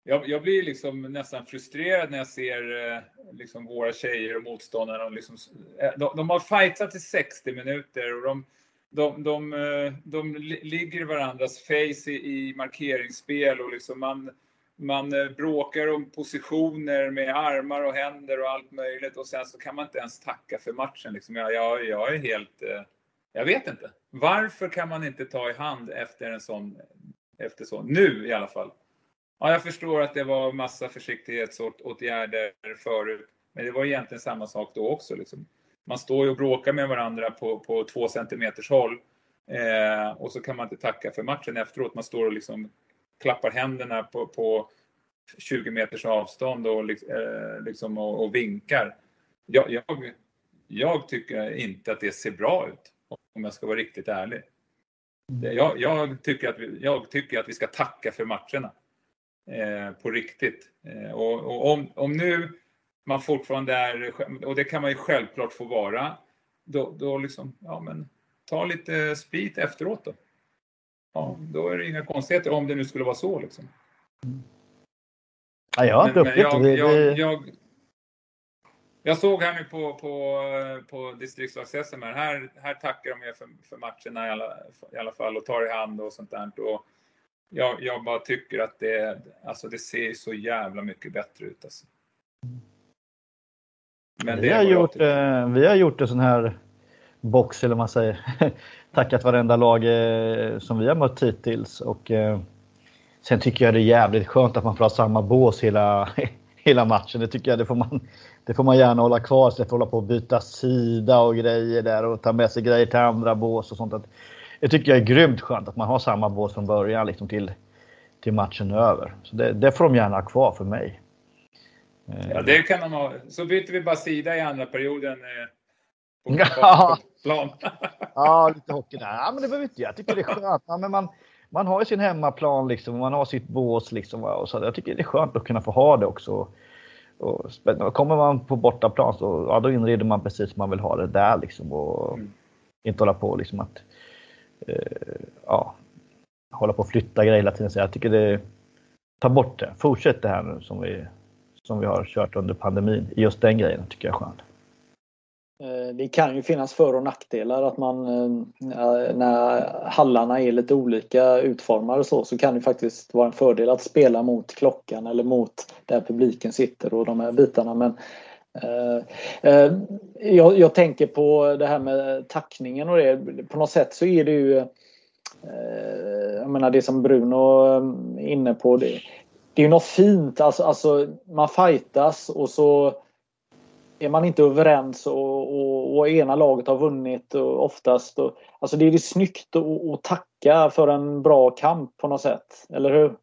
jag, jag, blir liksom nästan frustrerad när jag ser eh, liksom våra tjejer och motståndarna. Liksom, eh, de, de har fightat i 60 minuter och de, de, de, eh, de ligger i varandras face i, i markeringsspel och liksom man, man eh, bråkar om positioner med armar och händer och allt möjligt och sen så kan man inte ens tacka för matchen. Liksom. Jag, jag, jag är helt... Eh, jag vet inte. Varför kan man inte ta i hand efter en sån... Efter så? Nu i alla fall. Ja, jag förstår att det var massa försiktighetsåtgärder förut, men det var egentligen samma sak då också. Liksom man står ju och bråkar med varandra på, på två centimeters håll. Eh, och så kan man inte tacka för matchen efteråt. Man står och liksom klappar händerna på, på 20 meters avstånd och, eh, liksom, och, och vinkar. Jag, jag, jag, tycker inte att det ser bra ut, om jag ska vara riktigt ärlig. Jag, jag, tycker, att vi, jag tycker att vi ska tacka för matcherna. Eh, på riktigt. Eh, och, och om, om nu man fortfarande är, och det kan man ju självklart få vara, då, då liksom, ja men ta lite sprit efteråt då. Ja, då är det inga konstigheter om det nu skulle vara så liksom. Ja, jag har inte upplevt jag, jag, jag, jag, såg här nu på, på, på distriktslags-SM här, här, tackar de er för, för matcherna i alla, i alla fall och tar i hand och sånt där. Och jag, jag bara tycker att det, alltså det ser så jävla mycket bättre ut. Alltså. Men vi, har gjort, eh, vi har gjort en sån här box, eller vad man säger. Tackat varenda lag eh, som vi har mött hittills. Och, eh, sen tycker jag det är jävligt skönt att man får ha samma bås hela, hela matchen. Det tycker jag det får man, det får man gärna hålla kvar för att hålla på och byta sida och grejer där och ta med sig grejer till andra bås och sånt. Det tycker jag är grymt skönt att man har samma bås från början liksom till, till matchen över. Så det, det får de gärna ha kvar för mig. Ja, det kan de ha. Så byter vi bara sida i andra perioden. Eh, på, ja. plan. ja, lite hockey där. Ja, men det behöver inte jag. tycker det är skönt. Ja, men man, man har ju sin hemmaplan liksom. Man har sitt bås liksom. Och så jag tycker det är skönt att kunna få ha det också. Och, och kommer man på bortaplan så ja, då inreder man precis som man vill ha det där liksom. Och mm. inte hålla på liksom att eh, ja, hålla på och flytta grejer hela tiden. Så jag tycker det ta bort det. Fortsätt det här nu som vi som vi har kört under pandemin. Just den grejen tycker jag är skön. Eh, det kan ju finnas för och nackdelar att man eh, eh, när hallarna är lite olika utformade så, så kan det faktiskt vara en fördel att spela mot klockan eller mot där publiken sitter och de här bitarna. Men jag, jag, tänker på det här med tackningen och det. På något sätt så är det ju jag menar det som Bruno är inne på. Det, det är ju något fint. Alltså, alltså man fightas och så är man inte överens och, och, och ena laget har vunnit och oftast. Och, alltså det är det snyggt att, tacka för en bra kamp på något sätt, eller hur?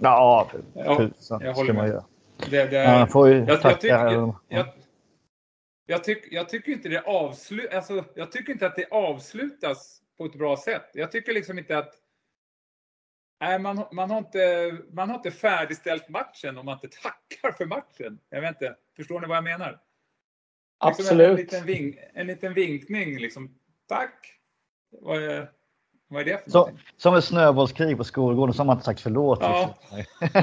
Ja, ja tusan jag håller med. Det, det är, får ju jag, tacka. Jag, jag, jag, tyck, jag tycker inte det avslut, alltså, jag tycker inte att det avslutas på ett bra sätt. Jag tycker liksom inte att Nej, man, man, har inte, man har inte färdigställt matchen om man inte tackar för matchen. Jag vet inte, förstår ni vad jag menar? Absolut. En, liten, vink, en liten vinkning liksom. Tack! Vad är, vad är det för så, Som ett snöbollskrig på skolgården så har man inte sagt förlåt. Ja. Liksom.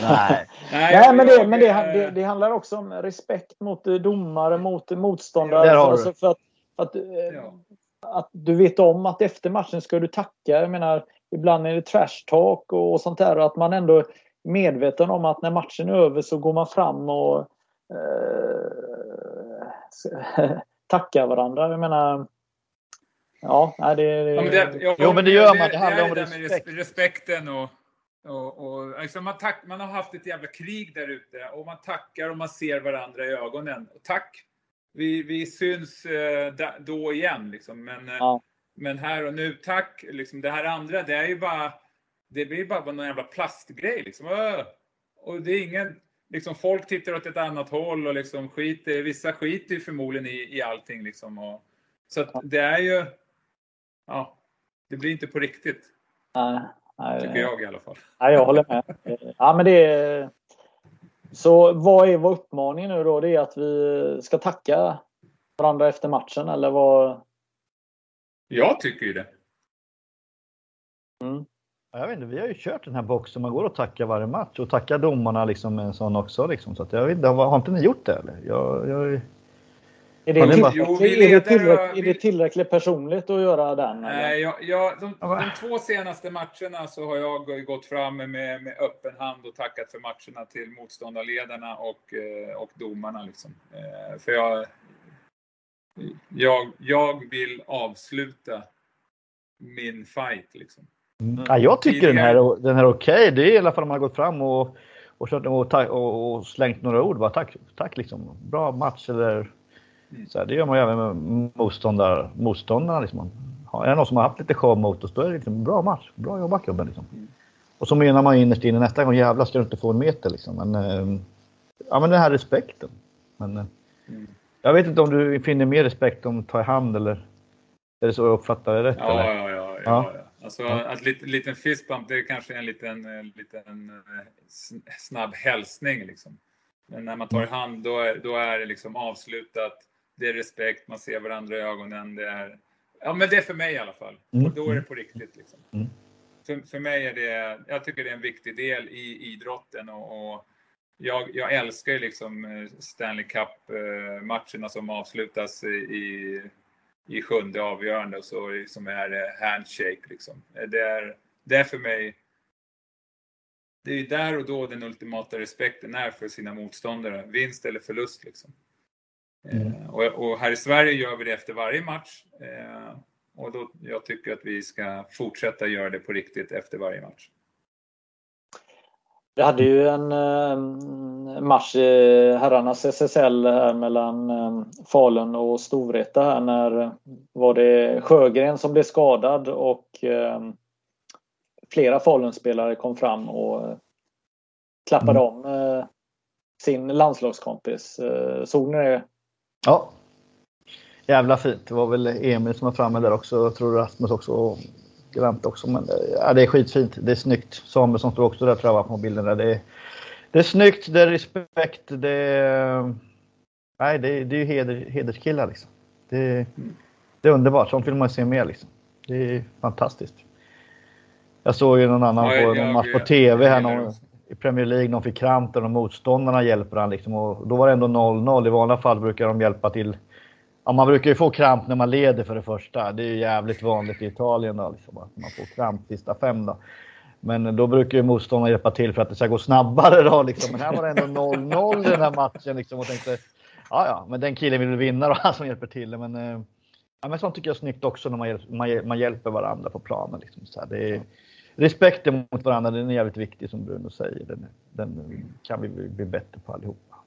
Nej. Nej, men, det, men det, det, det, handlar också om respekt mot domare, mot motståndare. Alltså för att, för att, ja. att du vet om att efter matchen ska du tacka. Jag menar, ibland är det trash talk och sånt där. Och att man ändå är medveten om att när matchen är över så går man fram och eh, tacka varandra. Jag menar, ja, det, det, ja, men det, jag, jo, men det gör man. Det handlar om respekt. respekten och, och, och liksom man, tack, man har haft ett jävla krig där ute och man tackar och man ser varandra i ögonen. Tack! Vi, vi syns eh, då igen liksom. Men, eh, ja. Men här och nu, tack! Liksom, det här andra, det är ju bara det blir bara någon jävla plastgrej liksom. Och det är ingen, liksom folk tittar åt ett annat håll och liksom skiter, vissa skiter ju förmodligen i, i allting liksom. Och, så att det är ju, ja, det blir inte på riktigt. Nej, nej, tycker jag i alla fall. Nej, jag håller med. Ja, men det är, så vad är vår uppmaning nu då? Det är att vi ska tacka varandra efter matchen eller vad? Jag tycker ju det. Mm. Jag vet inte, vi har ju kört den här boxen, man går och tackar varje match och tackar domarna liksom med en sån också. Liksom. Så att jag vet inte, har inte ni gjort det eller? Jag, jag... Är det, jo, är, det tillräckligt, är det tillräckligt personligt att göra den? Nej, jag, jag, de, de, två senaste matcherna så har jag gått fram med, med öppen hand och tackat för matcherna till motståndarledarna och, eh, och domarna. Liksom. Eh, för jag, jag, jag vill avsluta min fight. Liksom. Mm. Ja, jag tycker den här, den här är okej. Okay. Det är i alla fall om man har gått fram och, och, och, och, och slängt några ord. Bara, tack, tack liksom. Bra match eller mm. så här, Det gör man ju även med motståndar, motståndarna. Liksom. Är det någon som har haft lite show mot oss, då är det liksom, bra match. Bra jobbat gubben. Liksom. Mm. Och så menar man innerst inne nästa gång, jävlar ska du inte få en meter. Liksom. Men, äh, ja, men den här respekten. Men, äh, mm. Jag vet inte om du finner mer respekt om ta i hand eller är det så jag uppfattar det rätt? Ja, eller? ja, ja. ja, ja. Alltså att lite, liten fistbump, det är kanske en liten, en liten eh, snabb hälsning liksom. Men när man tar i hand, då är, då är det liksom avslutat. Det är respekt, man ser varandra i ögonen. Det är, ja men det är för mig i alla fall. Mm. Och då är det på riktigt liksom. Mm. För, för mig är det, jag tycker det är en viktig del i idrotten och, och jag, jag, älskar ju liksom eh, Stanley Cup-matcherna eh, som avslutas i, i sjunde avgörande och så som är det handshake liksom. Det är, det är för mig det är där och då den ultimata respekten är för sina motståndare. Vinst eller förlust liksom. Mm. Eh, och, och, här i Sverige gör vi det efter varje match. Eh, och då, jag tycker att vi ska fortsätta göra det på riktigt efter varje match. Vi hade ju en eh, match i herrarnas SSL här mellan eh, Falun och Storvreta här när var det Sjögren som blev skadad och eh, flera Falunspelare kom fram och klappade mm. om sin landslagskompis. Såg ni det? Ja. Jävla fint. Det var väl Emil som var framme där också. Jag tror Rasmus också grant också. Men ja, det är skitfint. Det är snyggt. Samuelsson står också där tror jag på bilden. Där. Det, är, det är snyggt, det är respekt, det är... Nej, det är, det är ju heder, hederskillar liksom. Det, det är underbart. Sånt vill man se mer liksom. Det är fantastiskt. Jag såg ju någon annan ja, på någon match på TV här någon, Premier League, någon fick kramp och motståndarna hjälper han liksom. Och då var det ändå 0-0. I vanliga fall brukar de hjälpa till. Ja, man brukar ju få kramp när man leder för det första. Det är ju jävligt vanligt i Italien då, liksom, att man får kramp sista fem då. Men då brukar ju motståndarna hjälpa till för att det ska gå snabbare då liksom. Men här var det ändå 0-0 i den här matchen liksom och tänkte ja, ja, men den killen vill vinna och han som hjälper till. Men, eh, ja, men sånt tycker jag är snyggt också när man, man, man hjälper varandra på planen. Liksom. Så här, det är, respekten mot varandra, den är jävligt viktig som Bruno säger. Den, den kan vi bli bättre på allihopa.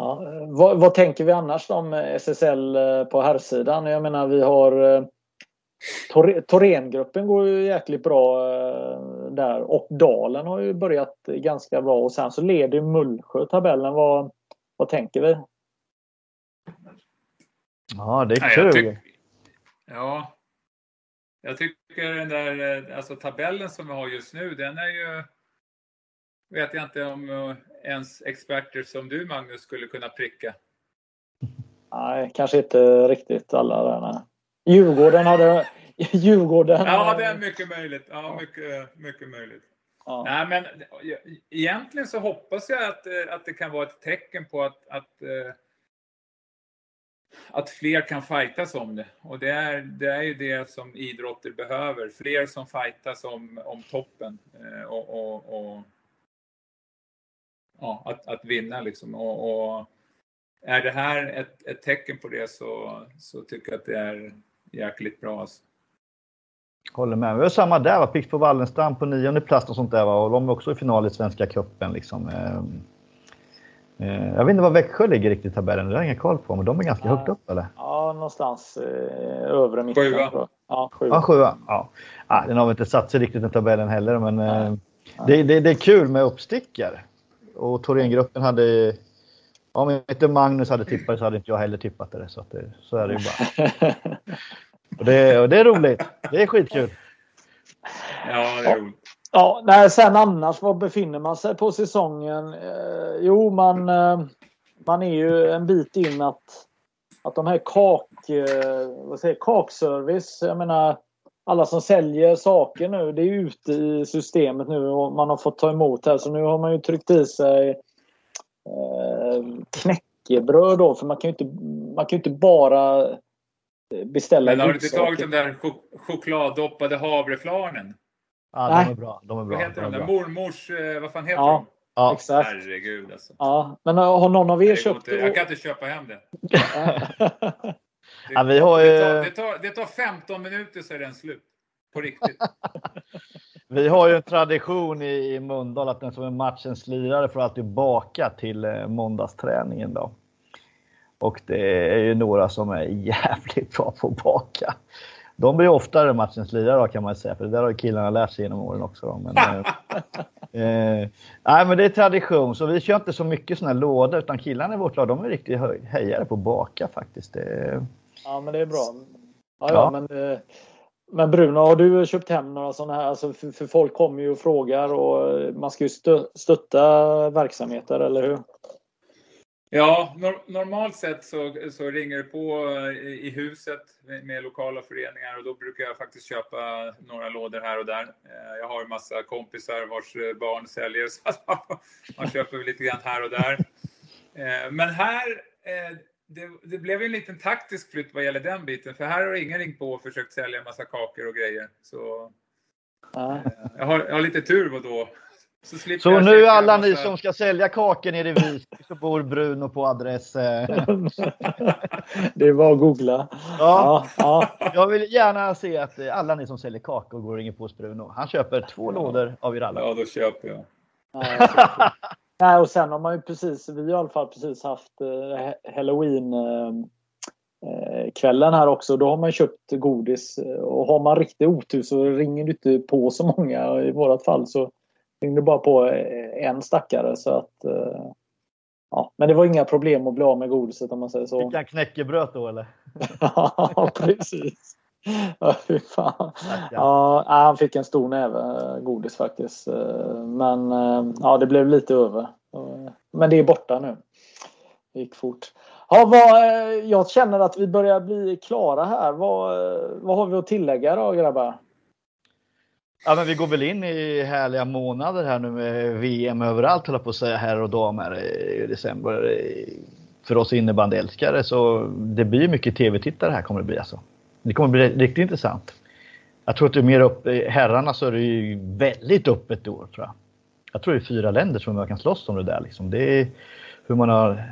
Ja, vad, vad, tänker vi annars om SSL eh, på herrsidan? Jag menar vi har eh, Thorengruppen går ju jäkligt bra där och Dalen har ju börjat ganska bra och sen så leder Mullsjö tabellen. Vad, vad tänker vi? Ja, det är kul. Jag ja, jag tycker den där alltså tabellen som vi har just nu, den är ju vet jag inte om eh, ens experter som du Magnus skulle kunna pricka. Nej, kanske inte riktigt alla där. Djurgården hade... Djurgården... Ja, det är mycket möjligt. Ja, mycket, mycket möjligt. Ja. Nej, men egentligen så hoppas jag att, eh, att det kan vara ett tecken på att, att eh, att fler kan fightas om det. Och det är, det är ju det som idrotter behöver. Fler som fightas om, om toppen. Eh, och, och, och, ja, att, att vinna liksom. Och, och, är det här ett, ett tecken på det så, så tycker jag att det är jäkligt bra. Alltså. Håller med. Vi har samma där, va? Pix på Wallenstam på nionde plats och sånt där. Va? Och de är också i final i Svenska cupen. Liksom. Ehm, Eh, jag vet inte var Växjö ligger riktigt i tabellen, det har jag ingen koll på, men de är ganska ja, högt upp eller? Ja, någonstans eh, övre mitten. Sjua. Ja, sjua. Ja, sjua. Ja. ja, den har väl inte satt sig riktigt i tabellen heller, men eh, det, det, det, är kul med uppstickare. Och Thorengruppen hade... Om inte Magnus hade tippat det så hade inte jag heller tippat det. Så, det, så är det ju bara. och, det, och det är roligt. Det är skitkul. Ja, det är roligt. Ja, nej, sen annars, var befinner man sig på säsongen? Eh, jo, man, eh, man är ju en bit in att, att de här kak, eh, vad säger, kakservice, jag menar alla som säljer saker nu, det är ute i systemet nu och man har fått ta emot här. Så nu har man ju tryckt i sig eh, knäckebröd då, för man kan ju inte, man kan inte bara beställa Men har du inte tagit den där chokladdoppade havreflarnen? Ja, Nej. de är bra. De är bra. Vad heter de? de Mormors, eh, vad fan heter ja. de? Ja, exakt. Herregud alltså. Ja, men har någon av er köpt inte, Jag kan inte köpa hem det. det, ja, vi har ju... det, tar, det, tar, det tar 15 minuter så är den slut. På riktigt. vi har ju en tradition i, i Mölndal att den som är matchens lirare får alltid baka till eh, måndagsträningen. Då. Och det är ju några som är jävligt bra på att baka. De blir oftare matchens lirare kan man säga, för det där har ju killarna lärt sig genom åren också. Då. Men, eh, eh, nej, men det är tradition, så vi kör inte så mycket sådana här lådor, utan killarna i vårt lag de är riktigt hejare på att baka faktiskt. Det... Ja, men det är bra. Ja, ja, ja. Men, eh, men Bruno, har du köpt hem några sådana här? Alltså, för, för folk kommer ju och frågar och man ska ju stötta verksamheter, eller hur? Ja, nor normalt sett så, så ringer det på i, i huset med, med, lokala föreningar och då brukar jag faktiskt köpa några lådor här och där. Eh, jag har en massa kompisar vars eh, barn säljer så man köper lite grann här och där. Eh, men här, det, det, blev en liten taktisk flytt vad gäller den biten för här har ingen ringt på och försökt sälja en massa kakor och grejer. Så jag har, jag har lite tur då så, så nu alla ni som ska sälja kakor nere i Visby så bor Bruno på adress... Eh. det är bara att googla. Ja. ja. Jag vill gärna se att eh, alla ni som säljer kakor går och ringer på hos Bruno. Han köper två ja. lådor av er alla. Ja, då köper jag. Nej, och sen har man ju precis, vi har i alla fall precis haft eh, Halloween kvällen här också. Då har man köpt godis och har man riktigt otur så ringer du inte på så många. I vårat fall så ringde bara på eh, en stackare så att eh, Ja, men det var inga problem att bli av med godiset om man säger så. Fick han knäckebröd då eller? ja, precis. Ja, fy fan. Ja, han fick en stor näve eh, godis faktiskt. Men ja, det blev lite över. Men det är borta nu. Det gick fort. Ja, vad, jag känner att vi börjar bli klara här. Vad, vad har vi att tillägga då grabbar? Ja, men vi går väl in i härliga månader här nu med VM överallt, håller på att säga, här och damer i december. För oss innebandyälskare så det blir mycket tv-tittare här kommer det bli alltså. Det kommer bli riktigt intressant. Jag tror att det är mer upp, eh, herrarna så är det ju väldigt öppet i år tror jag. Jag tror det är fyra länder som man kan slåss om det där liksom. Det är hur man har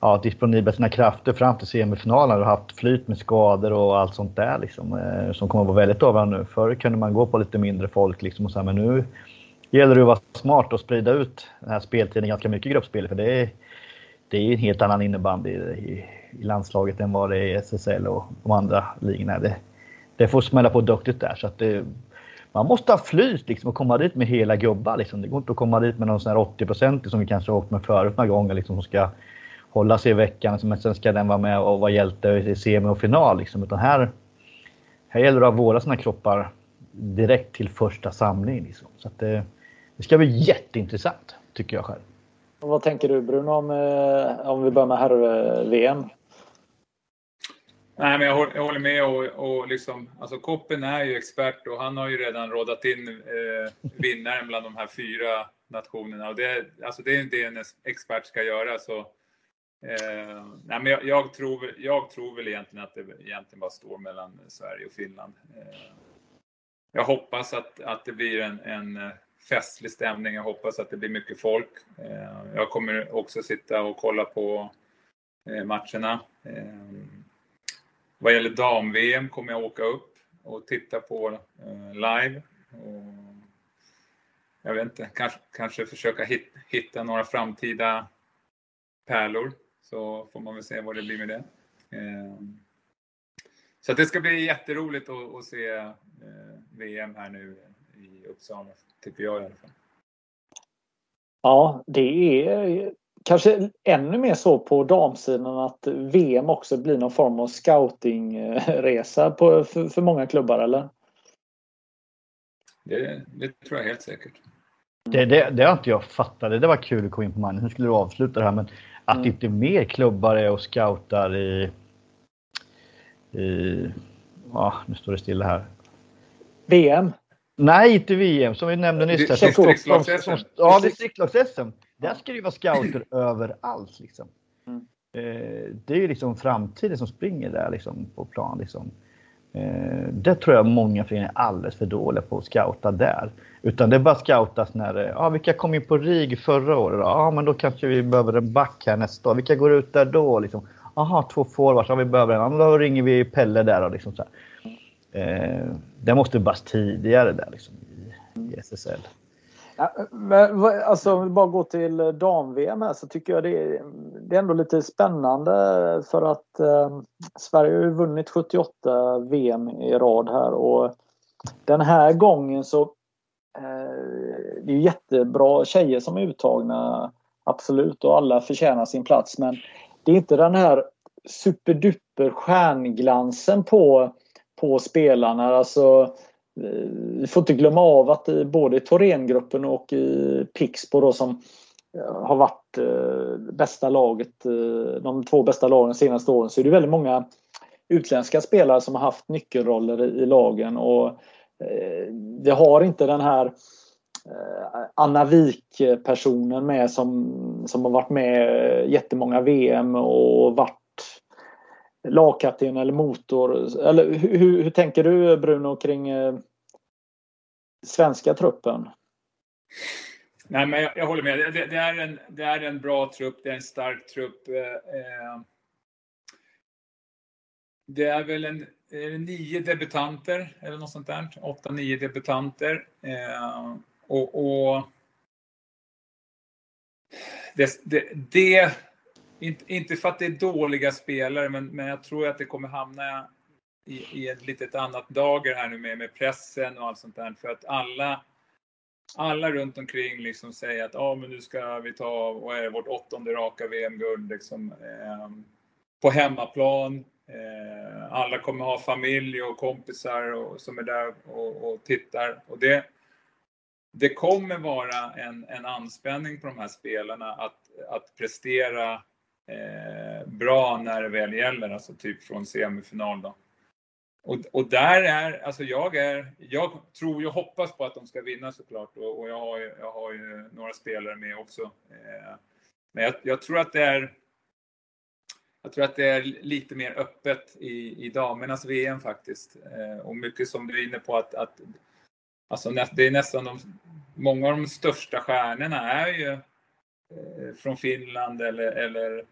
ja, disponibla sina krafter fram till semifinalen och haft flyt med skador och allt sånt där liksom, eh, som kommer att vara väldigt avgörande nu. Förr kunde man gå på lite mindre folk liksom och så här, men nu gäller det att vara smart och sprida ut den här speltiden ganska mycket i gruppspel för det är, det är en helt annan innebandy i, i i landslaget än vad det är i SSL och de andra ligorna. Det, det får smälla på duktigt där så att det, man måste ha flyt liksom och komma dit med hela gubbar. Liksom. Det går inte att komma dit med någon sån här 80 som vi kanske har åkt med förut några gånger liksom, som ska hålla sig i veckan, liksom, men sen ska den vara med och vara hjälte i semi och final. Liksom. Utan här, här gäller det att våra sina kroppar direkt till första samlingen. Liksom. Så att det, det ska bli jätteintressant, tycker jag själv. Och vad tänker du Bruno om, eh, om vi börjar med herr-VM? Nej, men jag håller, jag håller med och, och liksom, alltså Koppen är ju expert och han har ju redan rådat in eh, vinnaren bland de här fyra nationerna och det, alltså det är det en expert ska göra. Så, eh, nej, men jag, jag, tror, jag tror väl egentligen att det egentligen bara står mellan Sverige och Finland. Eh, jag hoppas att, att det blir en, en eh, festlig stämning. Jag hoppas att det blir mycket folk. Eh, jag kommer också sitta och kolla på eh, matcherna. Eh, vad gäller dam-VM kommer jag åka upp och titta på eh, live. Och jag vet inte, kanske, kanske försöka hit, hitta några framtida pärlor. Så får man väl se vad det blir med det. Eh, så det ska bli jätteroligt att, att se eh, VM här nu i Uppsala, tycker jag i alla fall. Ja, det är kanske ännu mer så på damsidan att VM också blir någon form av scoutingresa på, för, för många klubbar, eller? Det, det tror jag helt säkert. Det, det, det har inte jag fattat. Det var kul att komma in på mannen. Hur skulle du avsluta det här? Men att mm. inte mer klubbar är och scoutar i... i ja, nu står det stilla här. VM? Nej, inte VM som vi nämnde nyss. Distriktslags-SM. Ja, distriktslags-SM. Där ska det ju vara scouter överallt. Liksom. Mm. Eh, det är ju liksom framtiden som springer där liksom, på plan. Liksom. Eh, det tror jag många föreningar är alldeles för dåliga på att scouta där. Utan det bara scoutas när, ja vilka kom in på RIG förra året? Ja men då kanske vi behöver en back här nästa år. Vilka går ut där då? Liksom, Aha, två forwards, ja vi behöver en. Ja, då ringer vi Pelle där och liksom så här. Eh, det måste bara tidigare där liksom, i, i SSL. Ja, men, alltså, om vi bara går till eh, dam-VM här så tycker jag det är, det är ändå lite spännande för att eh, Sverige har ju vunnit 78 VM i rad här och den här gången så eh, det är jättebra tjejer som är uttagna absolut och alla förtjänar sin plats men det är inte den här superduper stjärnglansen på, på spelarna. Alltså, vi får inte glömma av att eh, i både Thorengruppen och i Pixbo då som eh, har varit eh, bästa laget, de två bästa lagen de senaste åren så är det väldigt många utländska spelare som har haft nyckelroller i lagen. Och det har inte den här Anna Wik-personen med som, som har varit med jättemånga VM och varit lagkapten eller motor. Eller hur, hur, tänker du Bruno kring eh, svenska truppen? Nej, men jag, jag håller med. Det, det, är en, det är en bra trupp, det är en stark trupp. Eh, eh det är väl en, är det nio debutanter eller något sånt där. Åtta, nio debutanter. Eh, och, och det, det, det inte, inte för att det är dåliga spelare, men, men jag tror att det kommer hamna i, i ett litet annat dager här nu med, med pressen och allt sånt där. För att alla, alla runt omkring liksom säger att ah, men nu ska vi ta vad är det, vårt åttonde raka VM-guld liksom, eh, på hemmaplan. Eh, alla kommer ha familj och kompisar och, som är där och, och tittar. Och det, det kommer vara en, en anspänning på de här spelarna att, att prestera eh, bra när det väl gäller, alltså typ från semifinal då. och, och där är, alltså jag är, jag tror och hoppas på att de ska vinna såklart och, och jag, har ju, jag har ju några spelare med också. Eh, men jag, jag, tror att det är jag tror att det är lite mer öppet i, i damernas VM faktiskt. Eh, och mycket som du är inne på att, att alltså det är nästan de, många av de största stjärnorna är ju eh, från Finland eller, eller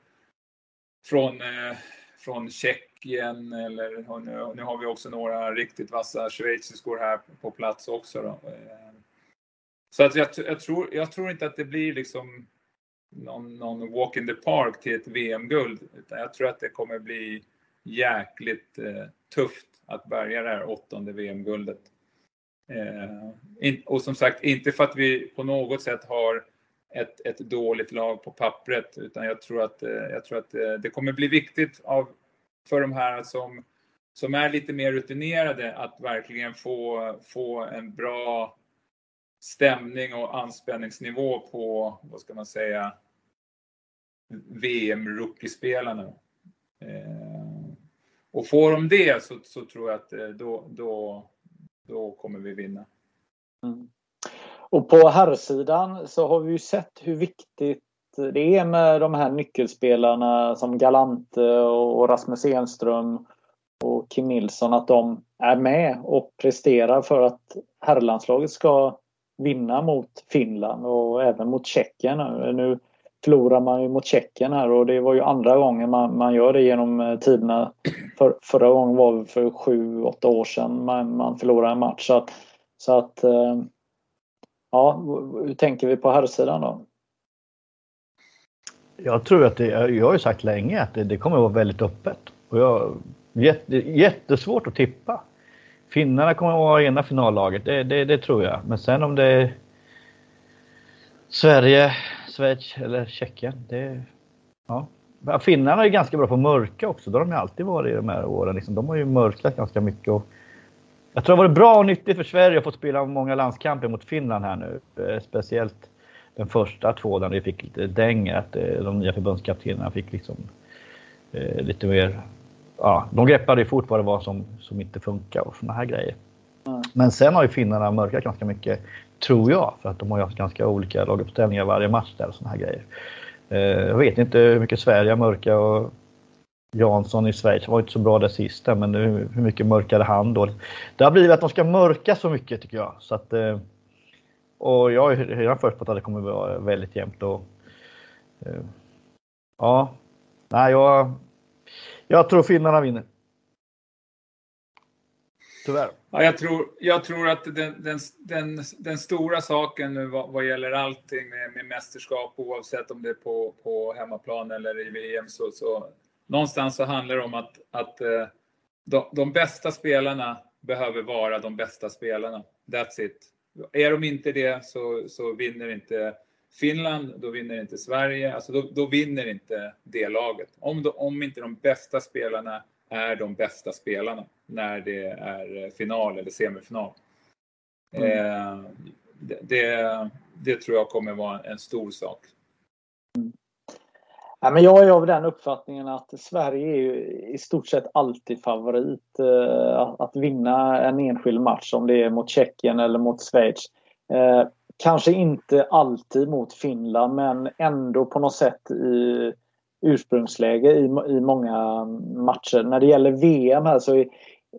från, eh, från Tjeckien eller nu, nu, har vi också några riktigt vassa schweiziskor här på plats också. Då. Eh. Så att jag, jag, tror, jag tror inte att det blir liksom någon, någon walk in the park till ett VM-guld. Utan jag tror att det kommer bli jäkligt eh, tufft att bärga det här åttonde VM-guldet. Eh, och som sagt, inte för att vi på något sätt har ett, ett dåligt lag på pappret, utan jag tror att, eh, jag tror att eh, det kommer bli viktigt av, för de här som, som är lite mer rutinerade att verkligen få, få en bra stämning och anspänningsnivå på, vad ska man säga, VM-rookiespelarna. Eh, och får de det så, så tror jag att eh, då, då, då kommer vi vinna. Mm. Och på herrsidan så har vi ju sett hur viktigt det är med de här nyckelspelarna som Galante och Rasmus Enström och Kim Nilsson att de är med och presterar för att herrlandslaget ska vinna mot Finland och även mot Tjeckien. Nu förlorar man ju mot Tjeckien här och det var ju andra gången man, man gör det genom eh, tiderna. För, förra gången var det för sju, åtta år sedan man, man förlorade en match. Så att, så att eh, ja, hur tänker vi på herrsidan då? Jag tror att det, jag har ju sagt länge att det, det kommer att vara väldigt öppet. Och jag, jätte, jättesvårt att tippa. Finnarna kommer att vara ena finallaget, det, det, det tror jag. Men sen om det är Sverige, Schweiz eller Tjeckien. Det, ja. Finnarna är ganska bra på att mörka också. Det har de alltid varit i de här åren. Liksom. De har ju mörkat ganska mycket. Och jag tror det varit bra och nyttigt för Sverige att få spela många landskamper mot Finland här nu. Eh, speciellt den första två där vi fick lite däng. Att eh, de nya förbundskaptenerna fick liksom eh, lite mer... Ja, de greppade ju fort vad det var som, som inte funkar och såna här grejer. Mm. Men sen har ju finnarna mörkat ganska mycket Tror jag, för att de har ju haft ganska olika laguppställningar varje match där och såna här grejer. Eh, jag vet inte hur mycket Sverige har mörka och Jansson i Schweiz var inte så bra där sista, men hur mycket mörkade han då? Det har blivit att de ska mörka så mycket tycker jag. Så att, eh, och jag är redan förutspått att det kommer att vara väldigt jämnt. Och, eh, ja, nej, jag, jag tror finnarna vinner. Tyvärr. Ja, jag, tror, jag tror att den, den, den, den stora saken nu vad, vad gäller allting med, med mästerskap, oavsett om det är på, på hemmaplan eller i VM, så, så någonstans så handlar det om att, att eh, de, de bästa spelarna behöver vara de bästa spelarna. That's it. Är de inte det så, så vinner inte Finland, då vinner inte Sverige. Alltså då, då vinner inte det laget. Om, de, om inte de bästa spelarna är de bästa spelarna när det är final eller semifinal. Mm. Eh, det, det, det, tror jag kommer vara en stor sak. Ja, men jag är av den uppfattningen att Sverige är i stort sett alltid favorit eh, att vinna en enskild match om det är mot Tjeckien eller mot Schweiz. Eh, kanske inte alltid mot Finland men ändå på något sätt i ursprungsläge i, i många matcher. När det gäller VM här så är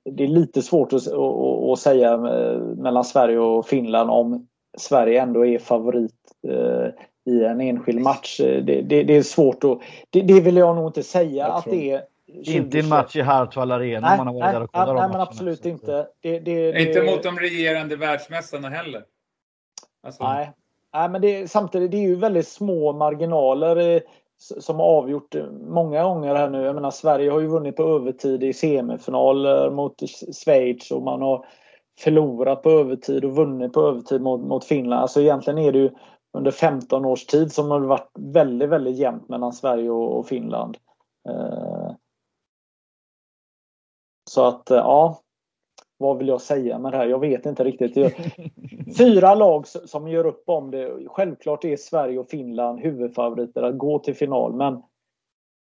det lite svårt att, att, att säga eh, mellan Sverige och Finland om Sverige ändå är favorit eh, i en enskild match. Det, det, det är svårt att... Det, det, vill jag nog inte säga att det är. 20, inte en match i Hartwall Arena nej, man har varit nej, där och kollat Nej, nej men absolut också. inte. inte mot de regerande världsmästarna heller. Alltså. Nej. nej, men det, samtidigt det är ju väldigt små marginaler som har avgjort många gånger här nu. Jag menar Sverige har ju vunnit på övertid i semifinaler mot Schweiz och man har förlorat på övertid och vunnit på övertid mot, mot Finland. Alltså egentligen är det ju under 15 års tid som har varit väldigt, väldigt jämnt mellan Sverige och, Finland. Eh, så att ja, vad vill jag säga med det här? Jag vet inte riktigt. Fyra lag som gör upp om det. Självklart är Sverige och Finland huvudfavoriter att gå till final. Men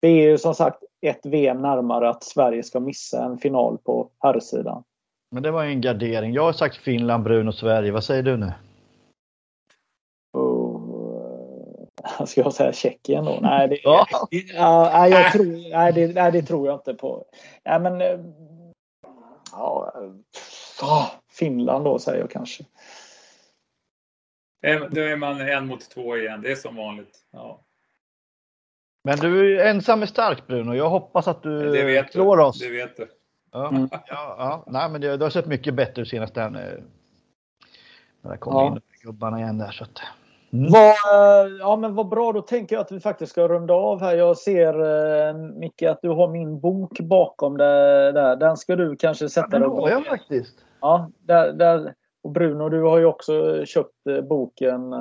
det är ju som sagt ett VM närmare att Sverige ska missa en final på herrsidan. Men det var en gardering. Jag har sagt Finland, Brun och Sverige. Vad säger du nu? ska jag säga Tjeckien då? Nej, det, ja. ja, jag tror, nej, det, nej, det tror jag inte på. Nej, men, eh, ja, Finland då säger jag kanske. Då är man en mot två igen. Det är som vanligt. Ja. Men du är ensam är stark Bruno. Jag hoppas att du det vet slår du. oss. Det vet du. Ja, mm. ja, ja. Nej, men det, det har sett mycket bättre ut senast där. När det kom ja. in gubbarna igen där. Så att, mm. vad, eh, ja, men vad bra, då tänker jag att vi faktiskt ska runda av här. Jag ser eh, Micke att du har min bok bakom det där. Den ska du kanske sätta ja, dig på. jag faktiskt. Ja, där, där. Och Bruno, du har ju också köpt eh, boken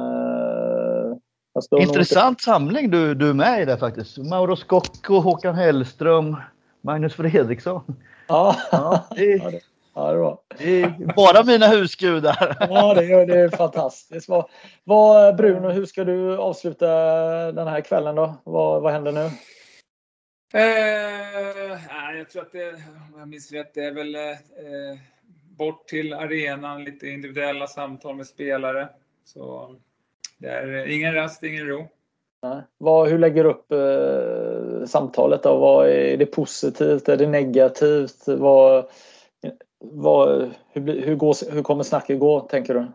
Intressant samling du, du är med i där faktiskt. Mauro Scocco, Håkan Hellström, Magnus Fredriksson. Ja, ja, det, ja, det, var. det är bara mina husgudar. Ja, det är, det är fantastiskt. Vad, vad, Bruno, hur ska du avsluta den här kvällen då? Vad, vad händer nu? Eh, jag tror att det, om jag minns rätt, det är väl eh, bort till arenan, lite individuella samtal med spelare. Så det är ingen rast, ingen ro. Vad, hur lägger du upp eh, samtalet då? Vad, är det positivt? Är det negativt? Vad, vad, hur, hur, går, hur kommer snacket gå, tänker du?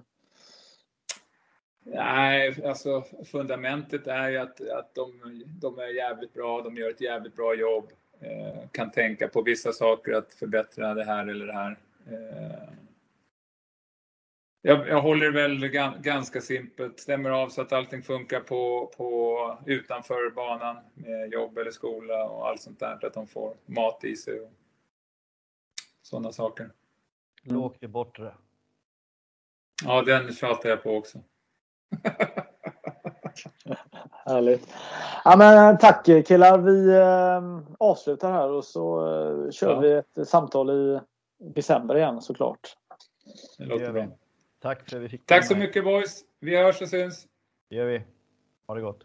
Nej, alltså fundamentet är ju att, att de, de är jävligt bra, de gör ett jävligt bra jobb. Eh, kan tänka på vissa saker att förbättra det här eller det här. Eh, jag, jag håller väl ganska simpelt, stämmer av så att allting funkar på, på utanför banan med jobb eller skola och allt sånt där. Att de får mat i sig och sådana saker. Lågt i bortre. Ja, den tjatar jag på också. Härligt. Ja, men, tack killar. Vi äh, avslutar här och så äh, kör ja. vi ett samtal i december igen såklart. Det låter bra. Tack för att vi fick Tack så mycket boys. Vi hörs och syns. Det gör vi. Ha det gott.